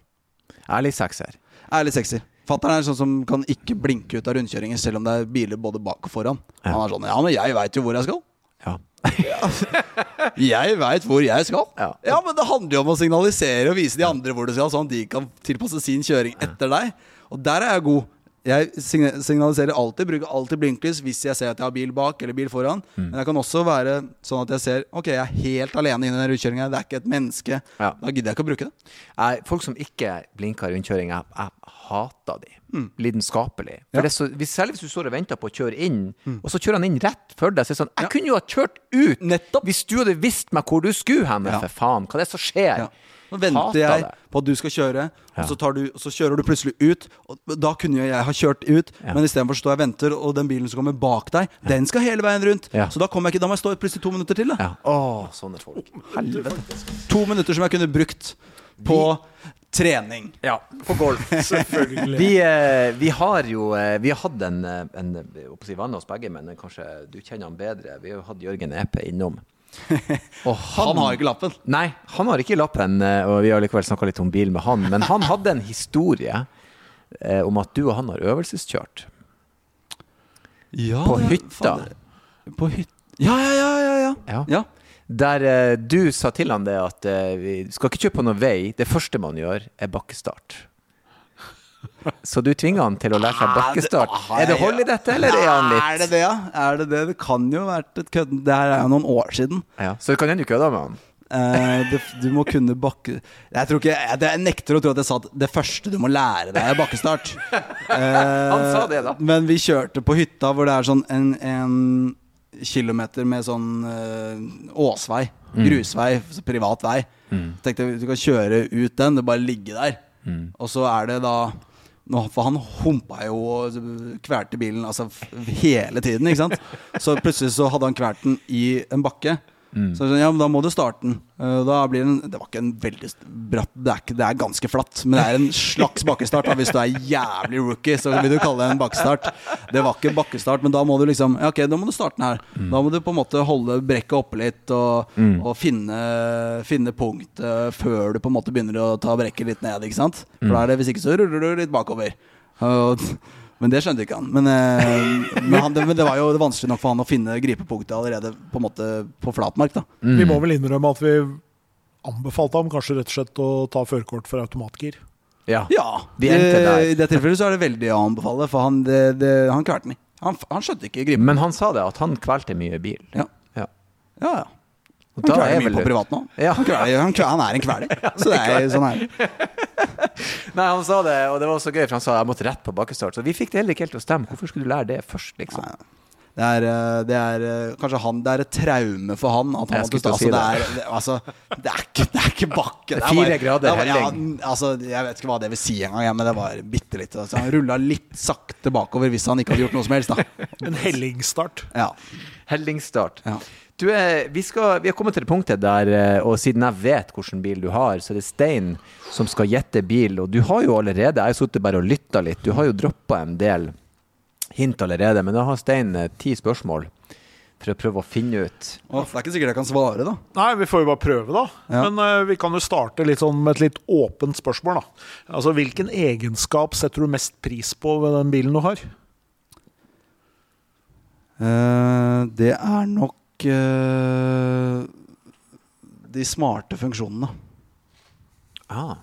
Ærlig sekser. Ærlig sexy. Fatter'n er sånn som kan ikke blinke ut av rundkjøringer selv om det er biler både bak og foran. Han er sånn Ja, men jeg veit jo hvor jeg skal. Ja. Jeg veit hvor jeg skal. Ja. men det handler jo om å signalisere og vise de andre hvor du skal, sånn at de kan tilpasse sin kjøring etter deg. Og der er jeg god. Jeg signaliserer alltid, bruker alltid blinklys hvis jeg ser at jeg har bil bak eller bil foran. Mm. Men jeg kan også være sånn at jeg ser Ok, jeg er helt alene inne i den rundkjøringa. Det er ikke et menneske. Ja. Da gidder jeg ikke å bruke det. Jeg, folk som ikke blinker rundkjøring, jeg, jeg hater de. Lidenskapelig. Mm. Ja. Mm. det er så, hvis, Særlig hvis du står og venter på å kjøre inn, og så kjører han inn rett for deg. Så er det sånn, jeg kunne jo ha kjørt ut Nettopp. hvis du hadde visst meg hvor du skulle hen, Ja. for faen. Hva er det som skjer? Nå venter jeg på at du skal kjøre, og så, tar du, så kjører du plutselig ut. Og da kunne jo jeg ha kjørt ut, Ja. men istedenfor står jeg og venter, og den bilen som kommer bak deg, den skal hele veien rundt. Ja. Så da kommer jeg ikke, da må jeg stå plutselig to minutter til. Da. Ja. Åh, sånne folk. To minutter som jeg kunne brukt på Trening. Ja, på golf. Selvfølgelig. Vi, eh, vi har jo eh, Vi har hatt en, en, en si venn hos begge, men kanskje du kjenner han bedre. Vi har jo hatt Jørgen Epe innom. Og Han har ikke lappen. Nei, han har ikke lappen, og vi har likevel snakka litt om bil med han. Men han hadde en historie eh, om at du og han har øvelseskjørt Ja, på hytta. På hytta Ja, ja, ja, ja, ja. Ja. ja. Der eh, du sa til han det at eh, vi skal ikke kjøre på noen vei. Det første man gjør, er bakkestart. Så du tvinger han til å lære seg bakkestart. Er det hold i dette, eller er han Er litt det det, ja? Er det det? Det kan jo ha vært et kødd... Det her er jo noen år siden. ja. Så det kan hende du kødda med han. Eh, det, du må kunne bakke Jeg tror ikke jeg, jeg nekter å tro at jeg sa at det første du må lære deg, er bakkestart. Han sa det, da. Men vi kjørte på hytta hvor det er sånn en, en kilometer med sånn eh, åsvei. Mm. Grusvei, privat vei. Tenkte jeg, du kan kjøre ut den, det bare ligge der. Mm. Og så er det da For han humpa jo og kvelte bilen altså, hele tiden, ikke sant. Så plutselig så hadde han kvalt den i en bakke. Mm. Så ja, men da må du starte den. Eh, Da blir den Det var ikke en veldig bratt Det er, ikke, det er ganske flatt, men det er en slags bakkestart. Da. Hvis du er jævlig rookie, så vil du kalle det en bakkestart. Det var ikke bakkestart, men da må du liksom Ja, ok, da må du starte den her. Mm. Da må du på en måte holde brekket oppe litt og, og finne, finne punktet før du på en måte begynner å ta brekket litt ned, ikke sant? For Mm. da er det, hvis ikke så ruller du litt bakover. Og, men det skjønte ikke han. Men, eh, men, han, det, men det var jo vanskelig nok for han å finne gripepunktet allerede på en måte på flatmark. da Vi må vel innrømme at vi anbefalte ham kanskje rett og slett å ta førerkort for automatgir. Ja. Ja, Vi det. I det tilfellet så er det veldig å anbefale, for han, det, det, han klarte den ikke. Han, han skjønte ikke gripen. Men han sa det, at han kvelte mye bil. Ja, Ja. ja. Han kveler er mye på privat nå. Ja. Han, kveler, han, kveler, han er en kveler. Så det er sånn her. Nei, han sa det, og det var så gøy, for han sa jeg måtte rett på bakkestart. Så vi fikk det heller ikke helt til å stemme. Hvorfor skulle du lære det først, liksom? Nei. Det er, eh, det er eh, kanskje han Det er et traume for han. At han Jeg skulle til å altså, si det, er, det, altså, det, er ikke, det er ikke bakke. Det er fire grader er helling. Ja, altså, jeg vet ikke hva det vil si engang, ja, men det var bitte litt. Altså, han rulla litt sakte bakover hvis han ikke hadde gjort noe som helst. Da. En hellingsstart. Ja. Hellingsstart. Ja. Du, eh, vi, skal, vi har kommet til det punktet der, og siden jeg vet hvilken bil du har, så er det Stein som skal gjette bil. Og du har jo allerede, jeg har sittet bare og lytta litt, du har jo droppa en del hint allerede, men da har Stein eh, ti spørsmål for å prøve å finne ut. Åh, det er ikke sikkert jeg kan svare, da. Nei, vi får jo bare prøve, da. Ja. Men uh, vi kan jo starte litt sånn med et litt åpent spørsmål, da. Altså, Hvilken egenskap setter du mest pris på ved den bilen du har? Uh, det er nok uh, de smarte funksjonene. Ah.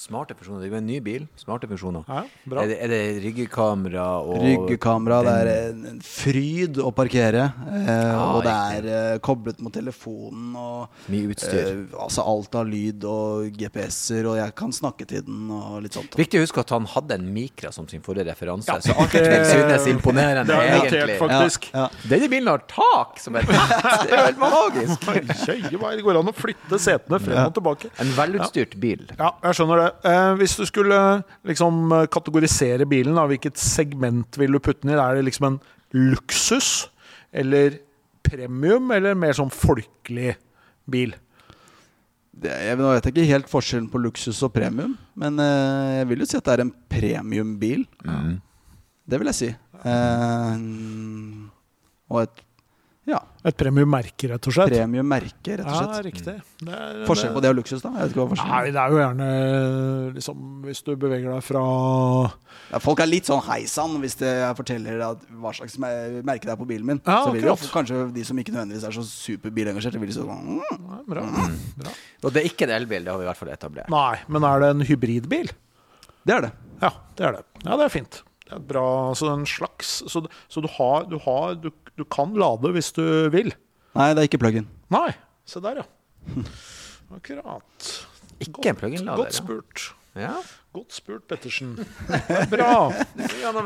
Smarte funksjoner. Det er jo en ny bil. Smarte funksjoner. Ja, bra. Er det, er det ryggekamera og Ryggekamera, det er en, en fryd å parkere. Eh, Ja, og det er eh, koblet mot telefonen og mye utstyr? eh, altså alt av lyd og GPS-er, og jeg kan snakke til den og litt sånt. Viktig å huske at han hadde en Micra som sin forrige referanse, Ja. så alt det synes imponerende, Det er notert, egentlig. faktisk. Ja, ja. Denne bilen har tak som et! Det er jo helt magisk! Det går an å flytte setene frem og tilbake. En velutstyrt bil. Ja, jeg skjønner det. Eh, hvis du skulle liksom eh, kategorisere bilen, da, hvilket segment vil du putte den i? Er det liksom en luksus eller premium, eller mer sånn folkelig bil? Det, jeg nå vet jeg ikke helt forskjellen på luksus og premium, men eh, jeg vil jo si at det er en premiumbil. Det vil jeg si. Eh, og et ja, Et premiummerke, rett og slett? premiummerke, rett og Ja, slett. riktig. Det er, Forskjell på det og luksus, da? Jeg vet ikke hva forskjellen Nei, det er jo gjerne liksom Hvis du beveger deg fra Ja, folk er litt sånn hei sann hvis jeg forteller at, hva slags merke det er på bilen min. Ja, så vil jo kanskje de som ikke nødvendigvis er så superbilengasjerte, vil så sånn mm, ja, Bra. bra. Og det er ikke en elbil, det har vi i hvert fall etablert. Nei, men er det en hybridbil? Det er det. Ja, det er det. Ja, det er fint. Det er bra, så en slags Så, så du har, du, har du, du kan lade hvis du vil? Nei, det er ikke plug-in. Nei, se der, ja. Akkurat. Ikke en plug-in-lader. Godt spurt. Ja. Godt spurt, Pettersen. Bra. Skal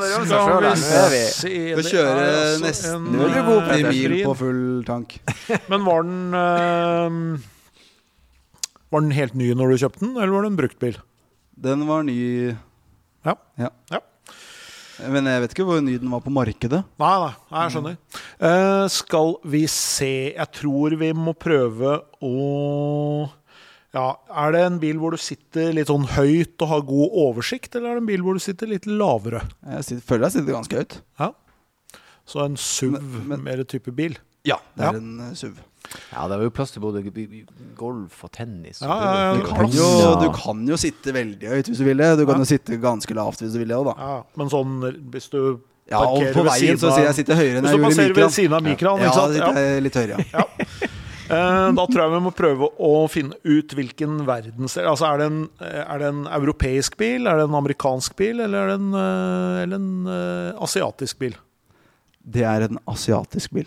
vi se Vi det kjører er altså nesten en, Nå god, 80 mil på full tank. Men var den eh, Var den helt ny når du kjøpte den, eller var det en bruktbil? Den var ny Ja. Ja. Ja. Men jeg vet ikke hvor ny den var på markedet. Nei, nei, jeg skjønner. Uh, skal vi se Jeg tror vi må prøve å Ja, Er det en bil hvor du sitter litt sånn høyt og har god oversikt, eller er det en bil hvor du sitter litt lavere? Jeg sitter, føler jeg sitter ganske høyt. Ja. Så en SUV, Men- men- mer type bil. Ja, det Ja. er en eh, SUV. Ja, det er jo plass til både golf og tennis. og Ja, ja, ja, Du kan, jo, du kan jo sitte veldig høyt hvis du vil det. Du kan Ja. jo sitte ganske lavt hvis du vil det òg, da. Ja, Men sånn hvis du Ja, og på veien så sier jeg sitter høyere enn Hvis jeg du gjorde i passerer ved siden av mikroen, Ja, ikke sant? sitter jeg litt høyere, ja. Ja. Eh, Da tror jeg vi må prøve å finne ut hvilken verdensdel Altså, er det, en, er det en europeisk bil, er det en amerikansk bil, eller er det en, eh, eller en eh, asiatisk bil? Det er en asiatisk bil.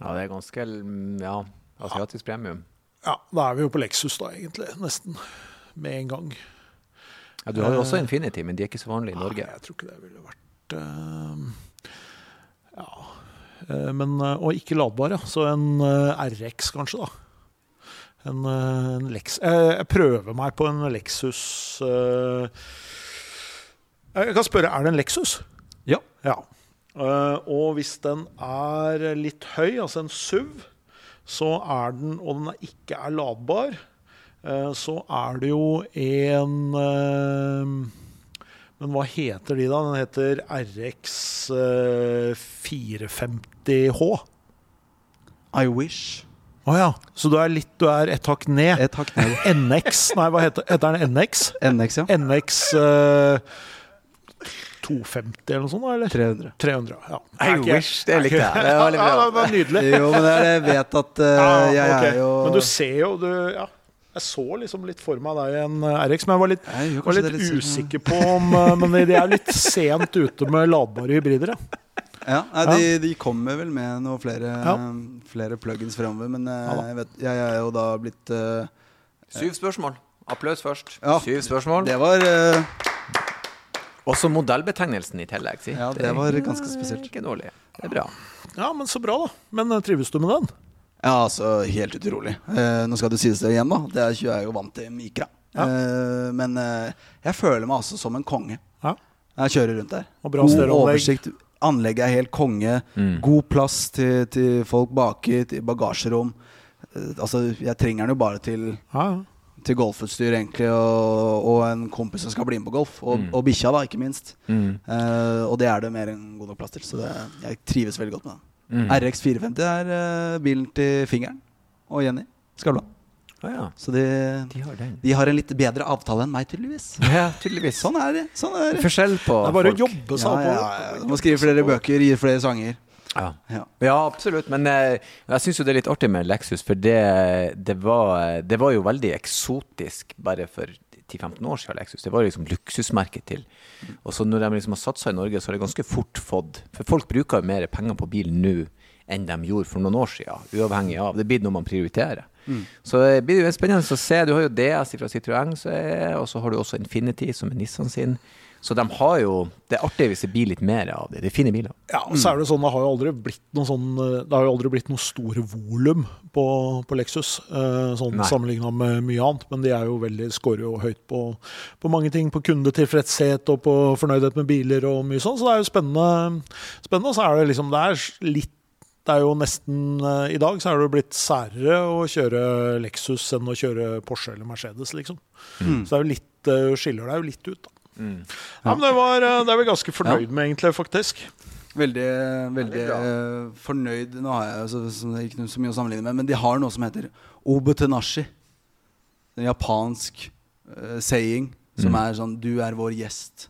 Ja, det er ganske mm, Ja, asiatisk premium. Ja, da er vi jo på Lexus, da, egentlig. Nesten. Med en gang. Ja, Du har jo også Infinity, men de er ikke så vanlige i Norge. Nei, jeg tror ikke det ville vært uh, Ja. Eh, men, eh, og ikke ladbar, ja. Så en eh, RX, kanskje, da. En, eh, en Lex eh, Jeg prøver meg på en Lexus eh, Jeg kan spørre, er det en Lexus? Ja. Ja. Eh, og hvis den er litt høy, altså en SUV, så er den, og den ikke er ladbar, eh, så er det jo en eh, Men hva heter de, da? Den heter RX eh, 450H. I wish. Å ja. Så du er litt Du er et hakk ned. Et hakk ned. NX Nei, hva heter, heter den? NX? NX, ja. NX eh, 250 eller noe sånt, eller? 300. 300, ja. I wish, det likte jeg. Det var. Ja, det var nydelig. Jo, men jeg vet at uh, Ja, jeg ok. er jo Men du ser jo du, ja, Jeg så liksom litt for meg deg i en RX, men jeg var litt, Jeg var litt litt usikker på om eh, Men de er litt sent ute med ladbare hybrider, ja. Ja, nei, de, de kommer vel med noen flere, Ja. flere plugins framover. men eh, Ja jeg, vet, jeg er jo da blitt uh, Syv spørsmål. Applaus først. Ja. Syv spørsmål. Det var eh, Også modellbetegnelsen i tillegg. Si. Ja, det var ganske spesielt. Ikke dårlig. Det er bra. Ja, men så bra, da. Men eh, trives du med den? Ja, altså helt utrolig. Eh, nå skal det sies det igjen, da. Det er, jeg er jo vant til Mikra. Ja. Eh, men eh, jeg føler meg altså som en konge. Ja. Jeg kjører rundt der. Og bra God oversikt. Anlegget er helt konge. Mm. God plass til, til folk baki, til bagasjerom. Eh, altså, jeg trenger den jo bare til, Ja, ja. Til golfutstyr, egentlig, og, og en kompis som skal bli med på golf. Og, Mm. og bikkja, da, ikke minst. Mm. Uh, og det er det mer enn god nok plass til. Så det, jeg trives veldig godt med det. Mm. RX 450 er uh, bilen til fingeren og Jenny Skavlan. Ah, ja. Så de, De har den. de har en litt bedre avtale enn meg, tydeligvis. Ja, tydeligvis. Sånn er det. Sånn er det. Forskjell på Det er bare å jobbe seg Ja, ja, ja. Må skrive flere bøker, gi flere sanger. Ja. Ja. Ja, absolutt. Men eh, jeg syns jo det er litt artig med Lexus, for det, det, var, det var jo veldig eksotisk bare for 10-15 år siden. Lexus. Det var liksom luksusmerket til. Og så når de liksom har satsa i Norge, så har det ganske fort fått For folk bruker jo mer penger på bil nå enn de gjorde for noen år siden, uavhengig av. Det blir noe man prioriterer. Så det blir jo spennende å se. Du har jo DS fra Citroën, og så har du også Infinity, som er Nissan sin. Så de har jo Det er artig hvis det blir litt mer av det. Det er fine biler. Ja, og så er det sånn, det har jo aldri blitt noe sånn Det har jo aldri blitt noe store volum på, på Lexus, eh, sånn sammenligna med mye annet. Men de er jo veldig, scorer jo høyt på, på mange ting. På kundetilfredshet og på fornøydhet med biler og mye sånn. Så det er jo spennende. spennende så er det liksom Det er litt det er jo nesten eh, I dag så er det jo blitt særere å kjøre Lexus enn å kjøre Porsche eller Mercedes, liksom. Mm. Så det er jo litt, eh, skiller deg jo litt ut, da. Mm. Ja, men det, var, eh, det er vi ganske fornøyd med, egentlig, faktisk. Veldig, veldig eh, fornøyd. Nå har jeg altså, så, ikke så mye å sammenligne med, men de har noe som heter obetenashi. En japansk uh, saying som Mm. er sånn Du er vår gjest.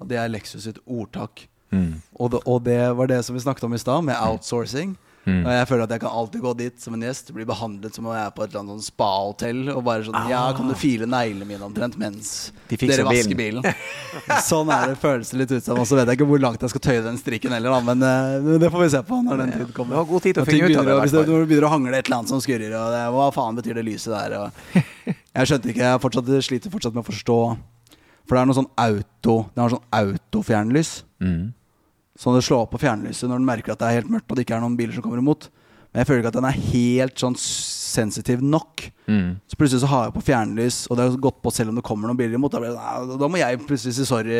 Og det er Lexus sitt ordtak. Mm. Og det, og det var det som vi snakket om i stad, med outsourcing. Mm. Og jeg føler at jeg kan alltid gå dit som en gjest, bli behandlet som om jeg er på et eller annet sånn spa-hotell. Og bare sånn Ja, kan du file neglene mine omtrent mens De dere vasker bilen? sånn er det, føles litt ut som. Og så vet jeg ikke hvor langt jeg skal tøye den strikken heller, da. Men uh, det får vi se på når den tid Du kommer. har god tid til å finne ut av det. Hvis det begynner å hangle et eller annet som skurrer, og det, hva faen betyr det lyset der? Og jeg skjønte ikke, jeg fortsatt, sliter fortsatt med å forstå For det er noe sånn auto Det har sånn autofjernlys. Mm. Sånn at det slår på fjernlyset når den merker at det er helt mørkt og det ikke er noen biler som kommer imot. Men jeg føler ikke at den er helt sånn lyssensitiv nok. Mm. Så plutselig så har jeg på fjernlys, og det har gått på selv om det kommer noen biler imot. Da, blir det, da må jeg plutselig si sorry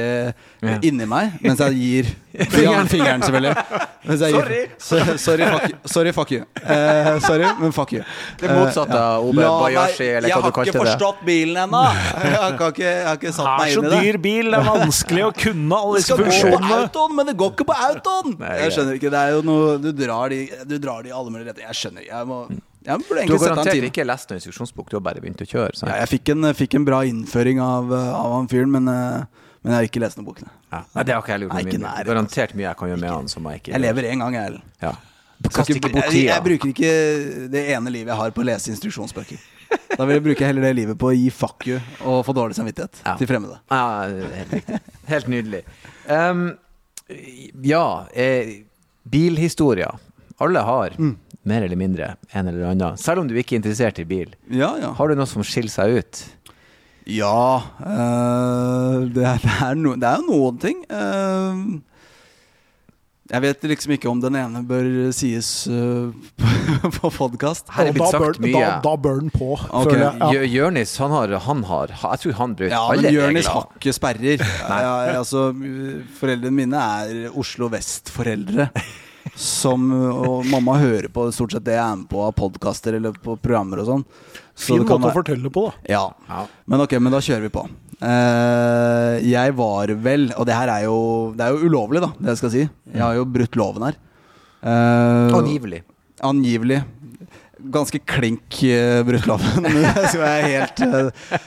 Ja. inni meg, mens jeg gir fingeren, fingeren selvfølgelig. Jeg Sorry. Gir, sorry, fuck you. Sorry, fuck you. Uh, sorry, men fuck you. Det motsatte Eh, av Obe La meg- Bayashi, eller hva du kalte det. Jeg har ikke forstått bilen ennå! Jeg, jeg har ikke satt Det meg er så inn i det. dyr bil, det er vanskelig å kunne alle Det disse funksjonene. autoen, men det går ikke på autoen! Jeg skjønner ikke. Det er jo noe Du drar de, du drar de i alle mulige retninger. Jeg skjønner. Jeg må burde Du har garantert ikke lest noen instruksjonsbok, du har bare begynt å kjøre. Sant? Ja, jeg fikk en, fikk en bra innføring av, uh, av han fyren, men, uh, men jeg har ikke lest noen bokene. Ja. Nei, det har ikke jeg gjort Nei, nær, Garantert mye jeg kan gjøre med han som jeg ikke Jeg lever én gang, jeg. Ellen. Ja. Kast ikke bort jeg, jeg bruker ikke det ene livet jeg har på å lese instruksjonsbøker. Da vil jeg bruke heller det livet på å gi fuck you og få dårlig samvittighet Ja. til fremmede. Ja, helt riktig. Helt nydelig. Um, ja, eh, bilhistorier. Alle har Mm. Mer eller mindre en eller annen. Selv om du ikke er interessert i bil. Ja, ja. Har du noe som skiller seg ut? Ja øh, det, er, det, er no, det er jo noen ting. Uh, jeg vet liksom ikke om den ene bør sies uh, på, podkast. Da, da, da bør den på, okay. Ja. Jørnis, han har, han har Jeg tror han brøt Ja, alle regler. Jørnis har ikke sperrer. Ja, altså, foreldrene mine er Oslo Vest-foreldre. Som, og mamma hører på stort sett det jeg er med på av podkaster eller på programmer og sånn. Så Fin det kan måte å fortelle på, da. Ja. Ja. Men ok, men da kjører vi på. Uh, jeg var vel Og det her er jo Det er jo ulovlig, da, det jeg skal si. Jeg har jo brutt loven her. Uh, Angivelig. Angivelig. Ganske klink uh, brutt loven. det skal være helt uh,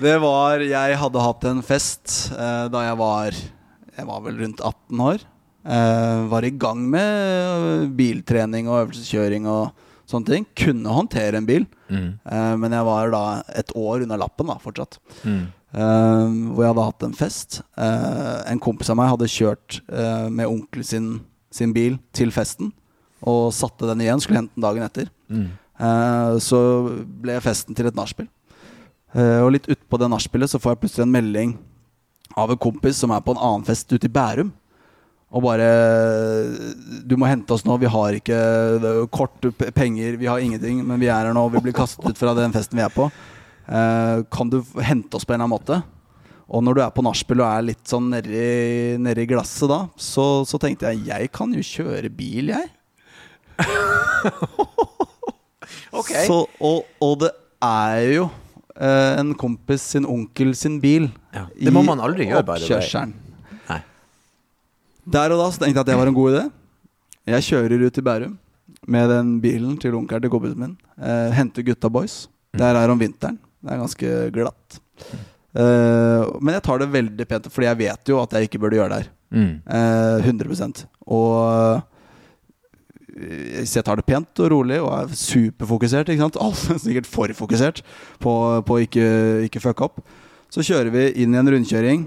Det var Jeg hadde hatt en fest da jeg var Jeg var vel rundt 18 år. Eh, var i gang med biltrening og øvelseskjøring og sånne ting. Kunne håndtere en bil, Mm. eh, men jeg var da et år unna lappen da, fortsatt. Mm. Eh, hvor jeg hadde hatt en fest. Eh, en kompis av meg hadde kjørt eh, med onkel sin, sin bil til festen. Og satte den igjen, skulle hente den dagen etter. Mm. Eh, så ble festen til et nachspiel. Eh, og litt utpå det nachspielet så får jeg plutselig en melding av en kompis som er på en annen fest ute i Bærum. Og bare 'Du må hente oss nå. Vi har ikke kort, penger, vi har ingenting, men vi er her nå. Vi blir kastet ut fra den festen vi er på. Eh, kan du hente oss på en eller annen måte?' Og når du er på nachspiel og er litt sånn nedi, nedi glasset da, så, så tenkte jeg 'Jeg kan jo kjøre bil, jeg'. okay. Så, og, og det er jo eh, en kompis sin onkel sin bil. Ja, det må man aldri gjøre, by Der og da så tenkte jeg at det var en god idé. Jeg kjører ut til Bærum med den bilen til onkelen til kompisen min. Eh, henter gutta boys. Det er om vinteren. Det er ganske glatt. Eh, men jeg tar det veldig pent, Fordi jeg vet jo at jeg ikke burde gjøre det her. Mm. Eh, 100 Og eh, så jeg tar det pent og rolig og er superfokusert. Ikke sant? Er sikkert for fokusert på, på å ikke, ikke fucke opp. Så kjører vi inn i en rundkjøring.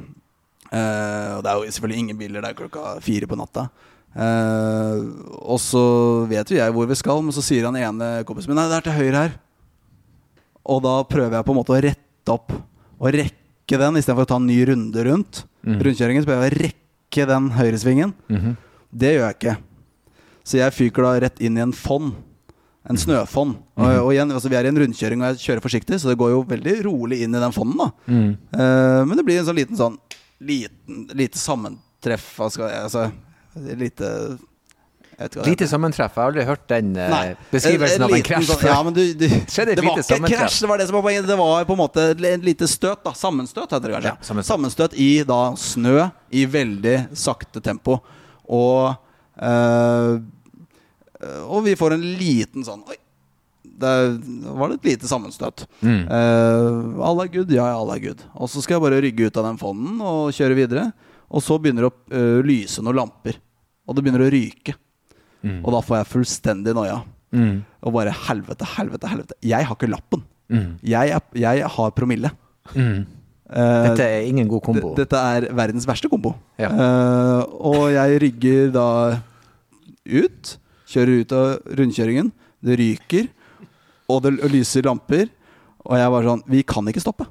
Eh, og det er jo selvfølgelig ingen biler der klokka fire på natta. Uh, og så vet jo jeg hvor vi skal, men så sier han ene kompisen min Nei, det er til høyre her. Og da prøver jeg på en måte å rette opp og rekke den istedenfor å ta en ny runde rundt mm. rundkjøringen. Så prøver jeg å rekke den høyresvingen. Mhm. Det gjør jeg ikke. Så jeg fyker da rett inn i en fond. En snøfonn. Og, og igjen, altså Vi er i en rundkjøring, og jeg kjører forsiktig, så det går jo veldig rolig inn i den fonden. da Mm. Eh, Men det blir en sånn liten sånn liten, Lite sammentreff. Altså lite Lite sammentreff. Jeg har aldri hørt den eh, Nei. beskrivelsen av en krasj Ja, men du, du, det var ikke en krasj, det var det som var poenget. Det var på en måte et lite støt. da Sammenstøt, heter det kanskje. Ja, sammenstøt. sammenstøt i da snø i veldig sakte tempo. Og øh, Og vi får en liten sånn Oi! Der var det et lite sammenstøt. Mm. Uh, alle er good? Ja, ja, alle er good. Og så skal jeg bare rygge ut av den fonden og kjøre videre. Og så begynner det å uh, lyse noen lamper. Og det begynner å ryke. Mm. Og da får jeg fullstendig noia. Mm. Og bare helvete, helvete, helvete. Jeg har ikke lappen. Mm. Jeg, er, jeg har promille. Mm. Eh, Dette er ingen god kombo. d- dette er verdens verste kombo. Ja. Eh, og jeg rygger da ut. Kjører ut av rundkjøringen. Det ryker. Og det lyser lamper. Og jeg var sånn Vi kan ikke stoppe.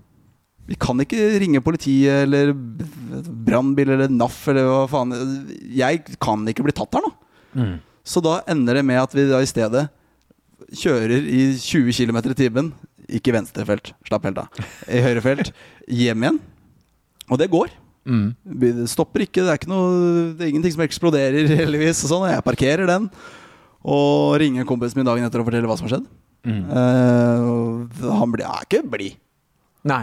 Vi kan ikke ringe politiet eller brannbil eller NAF eller hva faen. Jeg kan ikke bli tatt her nå. Mm. Så da ender det med at vi da i stedet kjører i 20 km i timen, ikke i venstre felt, slapp helt av, i høyre felt, hjem igjen. Og det går. Mm. Det stopper ikke, det er, ikke noe, det er ingenting som eksploderer, heldigvis. Og sånn, jeg parkerer den. Og ringer kompisen min dagen etter og forteller hva som har skjedd. Mm. Uh, han blir er ikke blid.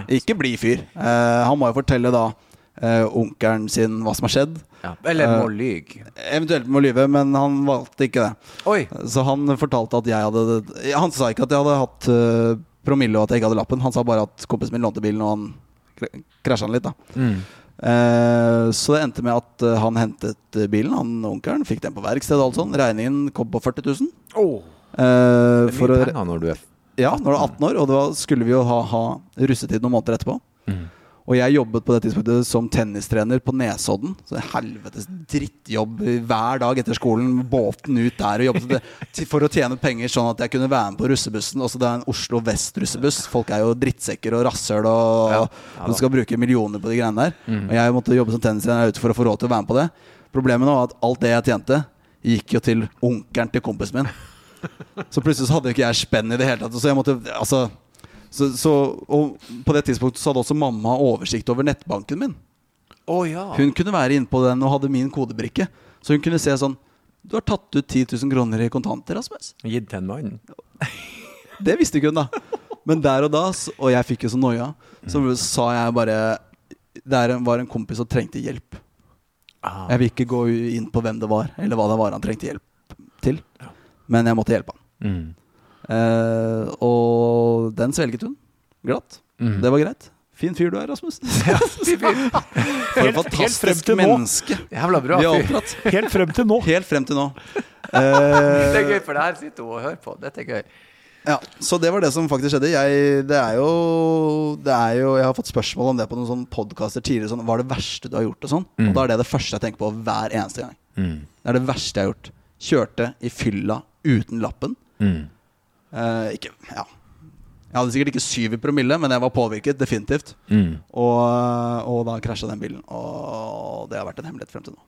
Ikke blid fyr. Uh, han må jo fortelle da uh, onkelen sin hva som har skjedd. Ja. Eller må lyge. Eventuelt må lyve, men han valgte ikke det. Oi. Så han fortalte at jeg hadde Han sa ikke at jeg hadde hatt promille og at jeg ikke hadde lappen. Han sa bare at kompisen min lånte bilen, og han kr- krasja den litt. da Mm. Eh, Så det endte med at han hentet bilen, han onkelen, fikk den på verksted og alt sånn. Regningen kom på 40 000. Oh. Eh, Det er for mye penger når du er ja, når du er 18 år, og da skulle vi jo ha, ha russetid noen måneder etterpå. Mm. Og jeg jobbet på det tidspunktet som tennistrener på Nesodden. Så helvetes drittjobb hver dag etter skolen. Båten ut der og jobbet for å tjene penger, sånn at jeg kunne være med på russebussen. Også det er en Oslo Vest-russebuss. Folk er jo drittsekker og rasshøl og, Ja. og du skal bruke millioner på de greiene der. Og jeg måtte jobbe som tennistrener ute for å få råd til å være med på det. Problemet nå var at alt det jeg tjente, gikk jo til onkelen til kompisen min. Så plutselig så hadde ikke jeg spenn i det hele tatt. Så jeg måtte, altså så, så, Og på det tidspunktet så hadde også mamma oversikt over nettbanken min. Å ja. Hun kunne være inne på den og hadde min kodebrikke. Så hun kunne se sånn Du har tatt ut 10 000 kroner i kontanter, Rasmus. Gitt til en mann. Det visste ikke hun, da. Men der og da, og jeg fikk jo så noia, så sa jeg bare Det er en- var en kompis som trengte hjelp. Ah. Jeg vil ikke gå inn på hvem det var, eller hva det var han trengte hjelp til. Men jeg måtte hjelpe han. Mm. Eh, og den svelget hun glatt. Mm. Det var greit. Fin fyr du er, Rasmus. For et Helt- helt frem fantastisk menneske Jævla bra fyr. Helt frem til nå. Helt frem til nå. Det er gøy, for det her sitter hun og hører på. Dette er gøy. ja, så det var det som faktisk skjedde. Jeg, det er jo, det er jo Jeg har fått spørsmål om det på noen sånne podkaster tidligere. Sånn, hva er det verste du har gjort? Og sånn Og da er det det første jeg tenker på hver eneste gang. Mm. Det er det verste jeg har gjort. Kjørte i fylla uten lappen. Mm. Eh, ikke Ja. Jeg hadde sikkert ikke syv i promille, men jeg var påvirket. Definitivt. Mm. Og, og da krasja den bilen. Og det har vært en hemmelighet frem til nå.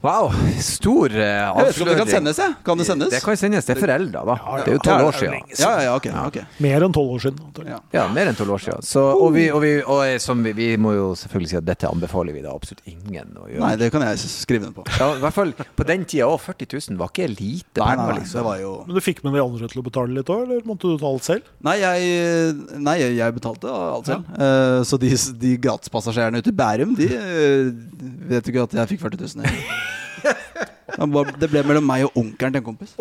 Wow, stor uh, Jeg vet ikke om det kan sendes, jeg. Kan det sendes? Det kan sendes til foreldre, da. ja. Det er jo tolv år siden. Ja, ja, ja, ok, ok. Mer enn tolv år siden. Ja. Ja, mer enn tolv år siden. Så, og vi, og vi, og eh, som vi, vi må jo selvfølgelig si at dette anbefaler vi da absolutt ingen å gjøre. Nei, det kan jeg skrive den på. Ja, I hvert fall på den tida òg. 40 000 var ikke lite Nei, nei, nei, liksom. det var jo Men du fikk med de andre til å betale litt òg, eller måtte du ta alt selv? Nei, jeg, nei, jeg betalte alt selv. Uh, så de, de gratispassasjerene ute i Bærum, de uh, vet jo ikke at jeg fikk 40 000. Det Det ble mellom meg og onkelen til en kompis.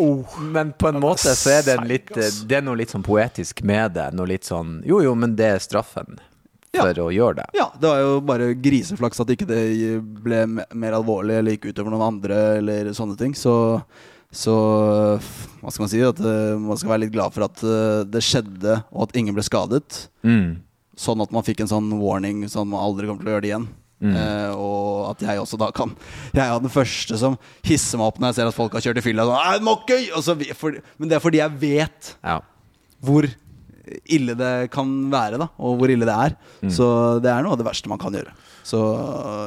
Men på en måte så er det, en litt, det er noe litt sånn poetisk med det. Noe litt sånn Jo, jo, men det er straffen Ja. for å gjøre det. Ja, det var jo bare griseflaks at ikke det ble mer alvorlig eller gikk utover noen andre eller sånne ting. Så, så hva skal man si? At eh, man skal være litt glad for at eh, det skjedde, og at ingen ble skadet. Mm. Sånn at man fikk en sånn warning, sånn man aldri kommer til å gjøre det igjen. Mm. Uh, og at jeg også da kan Jeg er den første som hisser meg opp når jeg ser at folk har kjørt i fylla. Sånn, men det er fordi jeg vet Ja. hvor ille det kan være, da, og hvor ille det er. Mm. Så det er noe av det verste man kan gjøre. Så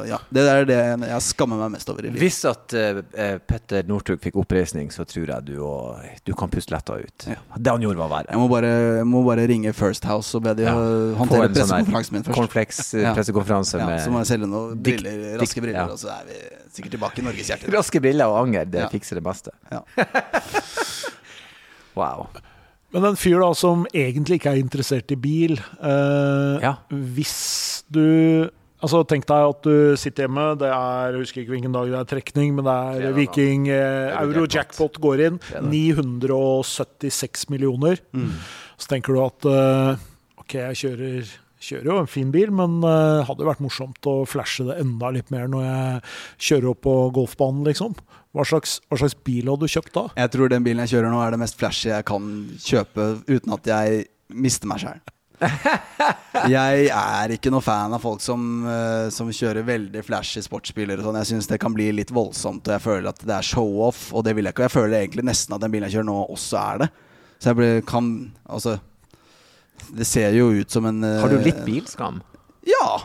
ja, det er det jeg skammer meg mest over i livet. Hvis at eh, eh, Petter Northug fikk oppreisning, så tror jeg du, og, du kan puste letta ut. Ja. Det han gjorde, var verre. Jeg må bare, jeg må bare ringe First House og be de Ja. Håndtere sånn pressekonferansen min først. Cornflakes pressekonferanse Ja, med så må jeg selge noen briller, raske briller, og så er vi sikkert tilbake i Norges hjerte. raske briller og anger. Det fikser det meste. Ja. Wow. Men en fyr da som egentlig ikke er interessert i bil eh, Ja. Hvis du Altså Tenk deg at du sitter hjemme, det er jeg husker ikke hvilken dag det er trekning, men det er Fredag. Viking eh, Euro Euro-jackpot går inn. Fredag. 976 millioner. Så tenker du at eh, ok, jeg kjører, kjører jo en fin bil, men uh, hadde jo vært morsomt å flashe det enda litt mer når jeg kjører opp på golfbanen, liksom. Hva slags, hva slags bil hadde du kjøpt da? Jeg tror den bilen jeg kjører nå, er det mest flashy jeg kan kjøpe uten at jeg mister meg sjøl. Jeg er ikke noe fan av folk som, uh, som kjører veldig flashy sportsbiler. og sånn. Jeg syns det kan bli litt voldsomt, og jeg føler at det er show-off. Og det vil jeg ikke. Og jeg føler egentlig nesten at den bilen jeg kjører nå, også er det. Så jeg blir, kan Altså Det ser jo ut som en eh, Har du litt bilskam? Ja.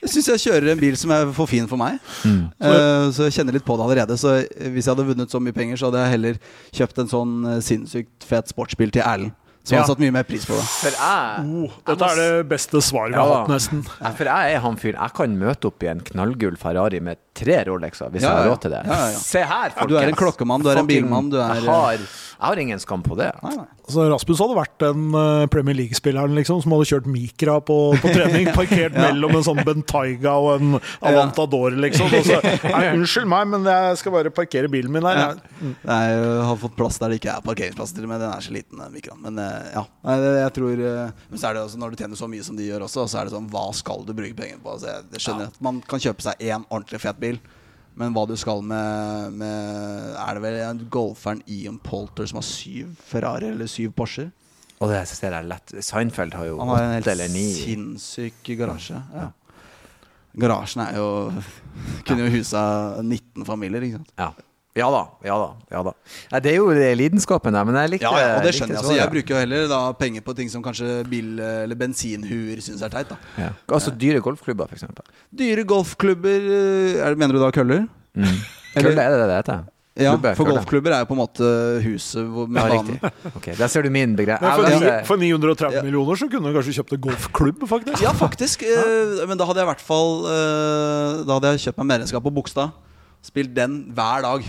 Jeg syns jeg kjører en bil som er for fin for meg. Eh, så jeg kjenner litt på det allerede. Så hvis jeg hadde vunnet så mye penger, så hadde jeg heller kjøpt en sånn eh, sinnssykt fet sportsbil til Erlend. Så Ja. hadde satt mye mer pris på det. For jeg Oh, dette er det beste svaret vi Ja har hatt, nesten. Ja, For jeg er han fyren. Jeg kan møte opp i en knallgull Ferrari med tre Rolexer, hvis Ja, jeg har råd til det. Ja, ja, ja. Se her, folkens. Du er en klokkemann, du er en bilmann, du er- jeg, har, jeg har ingen skam på det. Nei, nei. Altså, Rasmus hadde vært den eh, Premier League-spilleren liksom, som hadde kjørt Micra på, på trening. Parkert mellom en sånn Bentayga og en Avantador, liksom. Og så, nei, unnskyld meg, men jeg skal bare parkere bilen min her. Ja. Jeg har fått plass der det ikke er parkeringsplass til, men den er så liten, den Micraen. Men eh, ja, jeg tror eh, Men så er det også, når du tjener så mye som de gjør også, så er det sånn Hva skal du bruke pengene på? Altså, jeg, skjønner skjønner at man kan kjøpe seg én ordentlig fet bil. Men hva du skal med, med Er det vel en golferen Ian Polter som har syv Ferrari eller syv Porscher? Og det syns jeg er lett Seinfeld har jo Han har en helt åtte eller ni. sinnssyk garasje. Ja. Garasjen er jo Kunne jo husa 19 familier, ikke sant. Ja. Ja da, ja da. ja da Nei, Det er jo lidenskapen der, men jeg likte Ja, ja, og det skjønner jeg. Altså, svaret. jeg bruker jo heller da penger på ting som kanskje bil- eller bensinhuer syns er teit. da ja. Altså dyre golfklubber, for eksempel. Dyre golfklubber eh, er, Mener du da køller? Mm. Eller- Kølle, er det det det heter? Ja, for kølle. golfklubber er jo på en måte huset hvor, med Ja, banen. riktig. Ok, Der ser du min begrep. Men for, Jeg- ni, for 930 Ja. millioner så kunne du kanskje kjøpt en golfklubb, faktisk. Ja, faktisk. eh, men da hadde jeg i hvert fall eh, Da hadde jeg kjøpt meg medlemskap på Bogstad. Spilt den hver dag.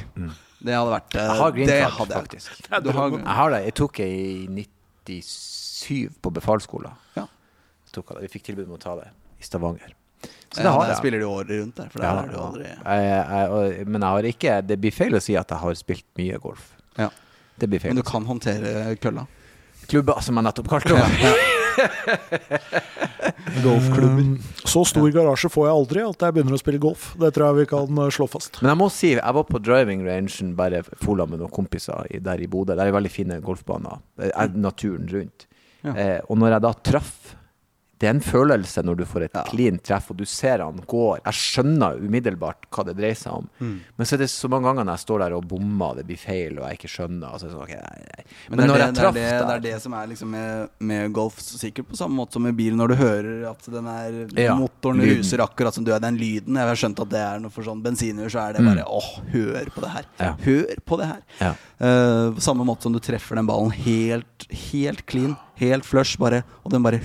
Det hadde vært eh, Jeg har green det card, hadde jeg. faktisk. Du har, Jeg har det. Jeg tok det i 97 på befalsskolen. Ja. Tok det. Vi fikk tilbud om å ta det i Stavanger. Så ja, det har jeg. spiller de året rundt der, for der Ja, har du aldri jeg, jeg, men jeg har ikke Det blir feil å si at jeg har spilt mye golf. ja. Det blir feil. Men du kan håndtere kølla. Klubba, som jeg nettopp kalte det. Golfklubber. Um, Så stor garasje får jeg aldri at jeg begynner å spille golf. Det tror jeg vi kan eh, slå fast. Men jeg må si, jeg var på driving rangen bare fola med noen kompiser der i Bodø. Der er veldig fine golfbaner. Er naturen rundt. Ja. Eh, og når jeg da traff Det er en følelse når du får et Ja. clean treff, og du ser han går. Jeg skjønner umiddelbart hva det dreier seg om. Mm. Men så er det så mange ganger når jeg står der og bommer, det blir feil, og jeg ikke skjønner. Altså, sånn, ok, nei, nei. Men, Men, når jeg det, det, traff det, det er det som er liksom med, med golf, sikkert på samme måte som med bil, når du hører at den er Ja, motoren lyden. ruser akkurat som du er. Den lyden. Jeg har skjønt at det er noe for sånn bensinhjul, så er det bare åh, hør på det her. Mm. Ja. Hør på det her. Ja. Uh, på samme måte som du treffer den ballen helt, helt clean, helt flush, bare, og den bare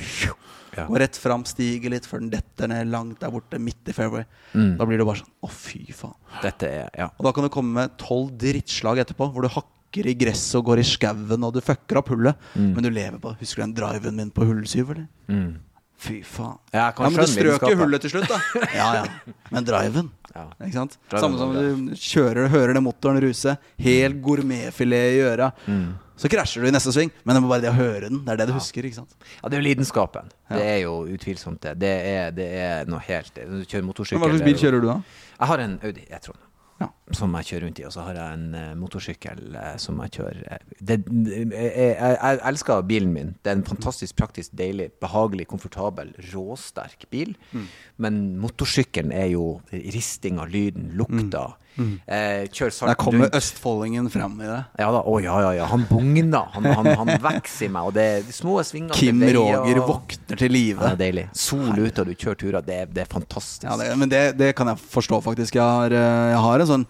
Ja. Og rett fram, stiger litt før den detter ned langt der borte, midt i fairway. Mm. Da blir det bare sånn å, fy faen. Dette er Ja. Og da kan du komme med tolv drittslag etterpå, hvor du hakker i gresset og går i skauen, og du fucker opp hullet. Men du lever på Husker du den driven min på hull syv, eller? Mm. Fy faen. Ja, Ja, men du strøk jo hullet til slutt, da. Ja, ja. Men driven. Ja. Ikke sant? Driven Samme som du kjører, hører det motoren ruse. Helt gourmetfilet i øra. Mm. Så krasjer du i neste sving, men det må bare det å høre den. Det er det du husker. ikke sant? Ja, det er jo lidenskapen. Det er jo utvilsomt det. Det er, det er noe helt du kjører motorsykkel Hva slags er bil kjører du, da? Jeg har en Audi E-tron. Ja. Som jeg kjører rundt i, og så har jeg en eh, motorsykkel eh, som jeg kjører eh, det, jeg, jeg, jeg elsker bilen min. Det er en fantastisk praktisk, deilig, behagelig, komfortabel, råsterk bil. Mm. Men motorsykkelen er jo risting av lyden, lukta. Eh, kjør Mm. Der sakte kommer rundt. østfoldingen fram i det. Ja da, å ja, ja, ja. Han bugner. Han, han, han vokser i meg. Og det er de små svinger Kim til Roger og- våkner til Ja, live. det er deilig. Sol ute, og du kjører turer. Det, det er fantastisk. Ja, det, men det, det kan jeg forstå, faktisk. Jeg har, jeg har en sånn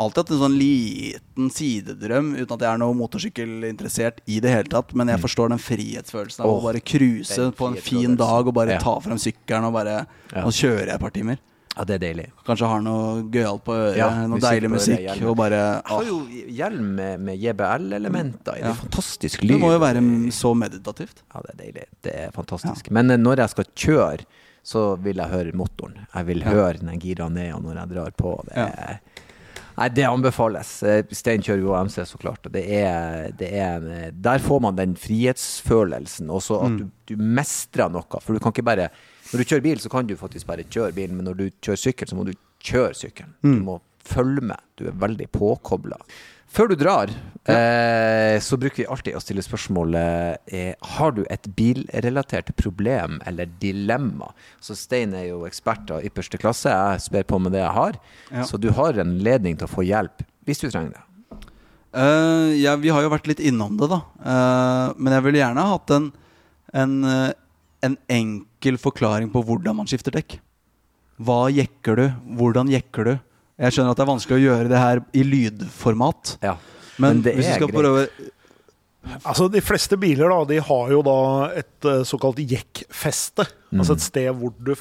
alltid hatt en sånn liten sidedrøm, uten at jeg er noe motorsykkelinteressert i det hele tatt. Men jeg forstår den frihetsfølelsen av oh, å bare cruise på en fin dag og bare Ja. ta frem sykkelen og bare Ja. kjører jeg et par timer. Ja, det er deilig. Kanskje har noe gøyalt på øret, Ja, noe musikk deilig musikk. øret, og bare ah. har jo hjelm med, med JBL-elementer i. Det Ja. fantastisk Det må jo være så meditativt. Ja, det er deilig. Det er fantastisk. Men eh, når jeg skal kjøre, så vil jeg høre motoren. Jeg vil Ja. høre den gira ned når jeg drar på. Det Ja. er, Nei, det anbefales. Eh, Stein kjører jo MC, så klart. og Det er, det er, en- der får man den frihetsfølelsen, og så at Mm. du, du mestrer noe. For du kan ikke bare Når du kjører bil, så kan du faktisk bare kjøre bilen, men når du kjører sykkel, så må du kjøre sykkelen. Mm. Du må følge med. Du er veldig påkobla. Før du drar, eh, så bruker vi alltid å stille spørsmålet eh, Har du et bilrelatert problem eller dilemma. Så Stein er jo ekspert av ypperste klasse. Jeg sper på med det jeg har. Ja. Så du har en ledning til å få hjelp hvis du trenger det. Uh, ja, vi har jo vært litt innom det, da. Uh, men jeg ville gjerne hatt en, en, eh, en enkel forklaring på hvordan man skifter dekk. Hva jekker du? Hvordan jekker du? Jeg skjønner at det er vanskelig å gjøre det her i lydformat. Ja. Men, Men det hvis du er skal greit. prøve Altså, De fleste biler da, de har jo da et eh, såkalt jekkfeste. Altså et sted hvor du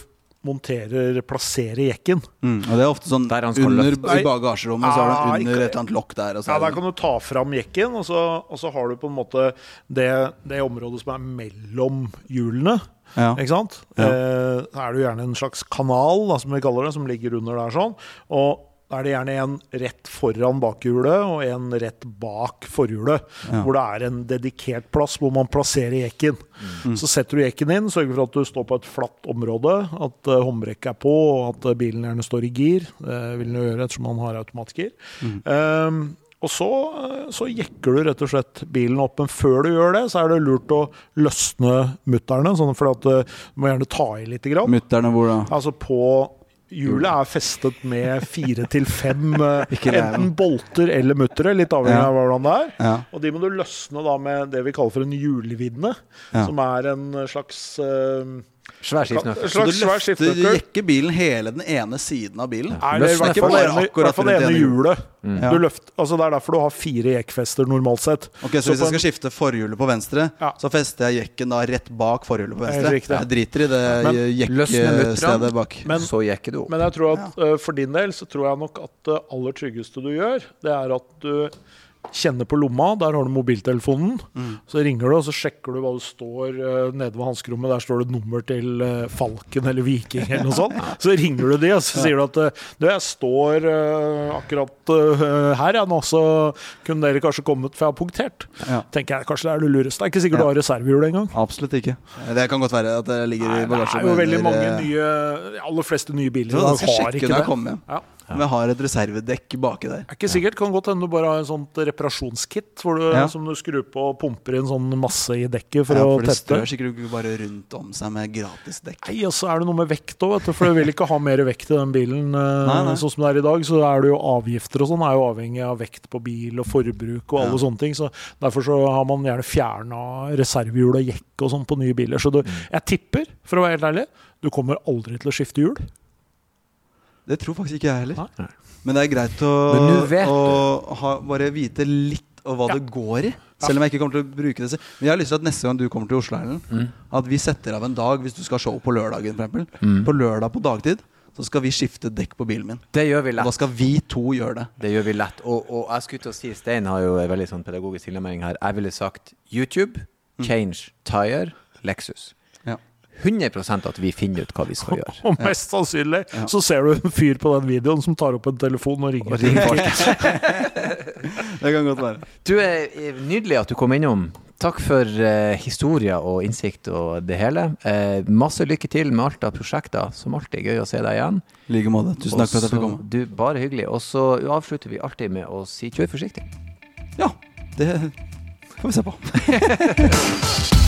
monterer, plasserer jekken. mm, Og det er ofte sånn Der han skal under løfte. i bagasjerommet, så er det under et eller annet lokk der. Og så Ja, er Der kan du ta fram jekken, og så, og så har du på en måte det, det området som er mellom hjulene. ja. Ikke sant? Ja. Eh, er det jo gjerne en slags kanal, da, som vi kaller det, som ligger under der sånn. Og da er det gjerne en rett foran bakhjulet og en rett bak forhjulet. Ja. Hvor det er en dedikert plass hvor man plasserer jekken. Mm. Så setter du jekken inn, sørger for at du står på et flatt område, at uh, håndbrekket er på, og at eh, bilen gjerne står i gir. Det vil den jo gjøre ettersom man har automatgir. Mm. Um, og så, eh, så jekker du rett og slett bilen opp, men før du gjør det, så er det lurt å løsne mutterne, sånn for at du må gjerne ta i litt. Grann. Mutterne hvor da? Altså på Hjulet er festet med fire til fem eh, enten bolter eller muttere, litt avhengig av hvordan det er. Ja. Og de må du løsne da med det vi kaller for en hjulvidne, Ja. som er en slags eh, Svær skiftenøkkel. Så du løfter, jekker bilen hele den ene siden av bilen? Nei, det er i hvert ikke fall bare det ene, akkurat det rundt ene ene hjulet. Mm. Du løft, altså det er derfor du har fire jekkfester normalt sett. Ok, Så Så hvis jeg skal skifte forhjulet på venstre, Ja. så fester jeg jekken da rett bak forhjulet på venstre? riktig. Jeg driter i det jekkstedet jekkestedet bak. Men- så jekker du opp. Men jeg tror at uh, for din del så tror jeg nok at det aller tryggeste du gjør, det er at du kjenner på lomma. Der har du mobiltelefonen. Så ringer du, og så sjekker du hva det står eh, nede ved hanskerommet. Der står det et nummer til eh, Falken eller Viking eller noe sånt. Så ringer du de, og så sier du at eh, du, jeg står akkurat her, jeg nå, så kunne dere kanskje kommet, for jeg har punktert. Ja. Tenker jeg kanskje det er det lureste. Det er ikke sikkert Ja. du har reservehjul engang. Absolutt ikke. Det kan godt være at det ligger Nei, i det er jo veldig mange nye aller fleste nye biler Så da har ikke det. kommer. Ja. Om jeg har et reservedekk baki der. Er ikke sikkert. Kan godt hende du bare har en sånt reparasjonskit hvor du, som du skrur på og pumper inn sånn masse i dekket for ja, å for det tette. strør sikkert ikke bare rundt om seg med gratis dekk. Nei, og så er det noe med vekt òg, for du vil ikke ha mer vekt i den bilen. eh, Nei, nei. Sånn som det er i dag, så er det jo avgifter og sånn er jo avhengig av vekt på bil og forbruk og alle sånne ting. Så derfor så har man gjerne fjerna reservehjul og jekk og sånn på nye biler. Så du, Mm. jeg tipper, for å være helt ærlig, du kommer aldri til å skifte hjul. Det tror faktisk ikke jeg heller. Nei. Men det er greit å, å ha, bare vite litt om hva Ja. det går i. Selv om jeg ikke kommer til å bruke det. Men jeg har lyst til at neste gang du kommer til Oslo, Erlend, Mm. at vi setter av en dag hvis du skal ha show på lørdagen, for eksempel. Mm. På lørdag på dagtid så skal vi skifte dekk på bilen min. Det gjør vi lett. Og da skal vi to gjøre det. Det gjør vi lett. Og, og jeg skulle til å si, Stein har jo en veldig sånn pedagogisk tilnærming her. Jeg ville sagt YouTube, Change Tire, Lexus. Ja. 100% at vi finner ut hva vi skal gjøre. Og mest sannsynlig så ser du en fyr på den videoen som tar opp en telefon og ringer. Og ringer. Det kan godt være. Du er er nydelig at du kom innom. Takk for eh, historier og innsikt og det hele. Eh, masse lykke til med alt av prosjekter. Som alltid gøy å se deg igjen. I like måte. Tusen takk for at jeg fikk komme. Du, bare hyggelig. Og så avslutter vi alltid med å si kjør forsiktig. Ja, det får vi se på.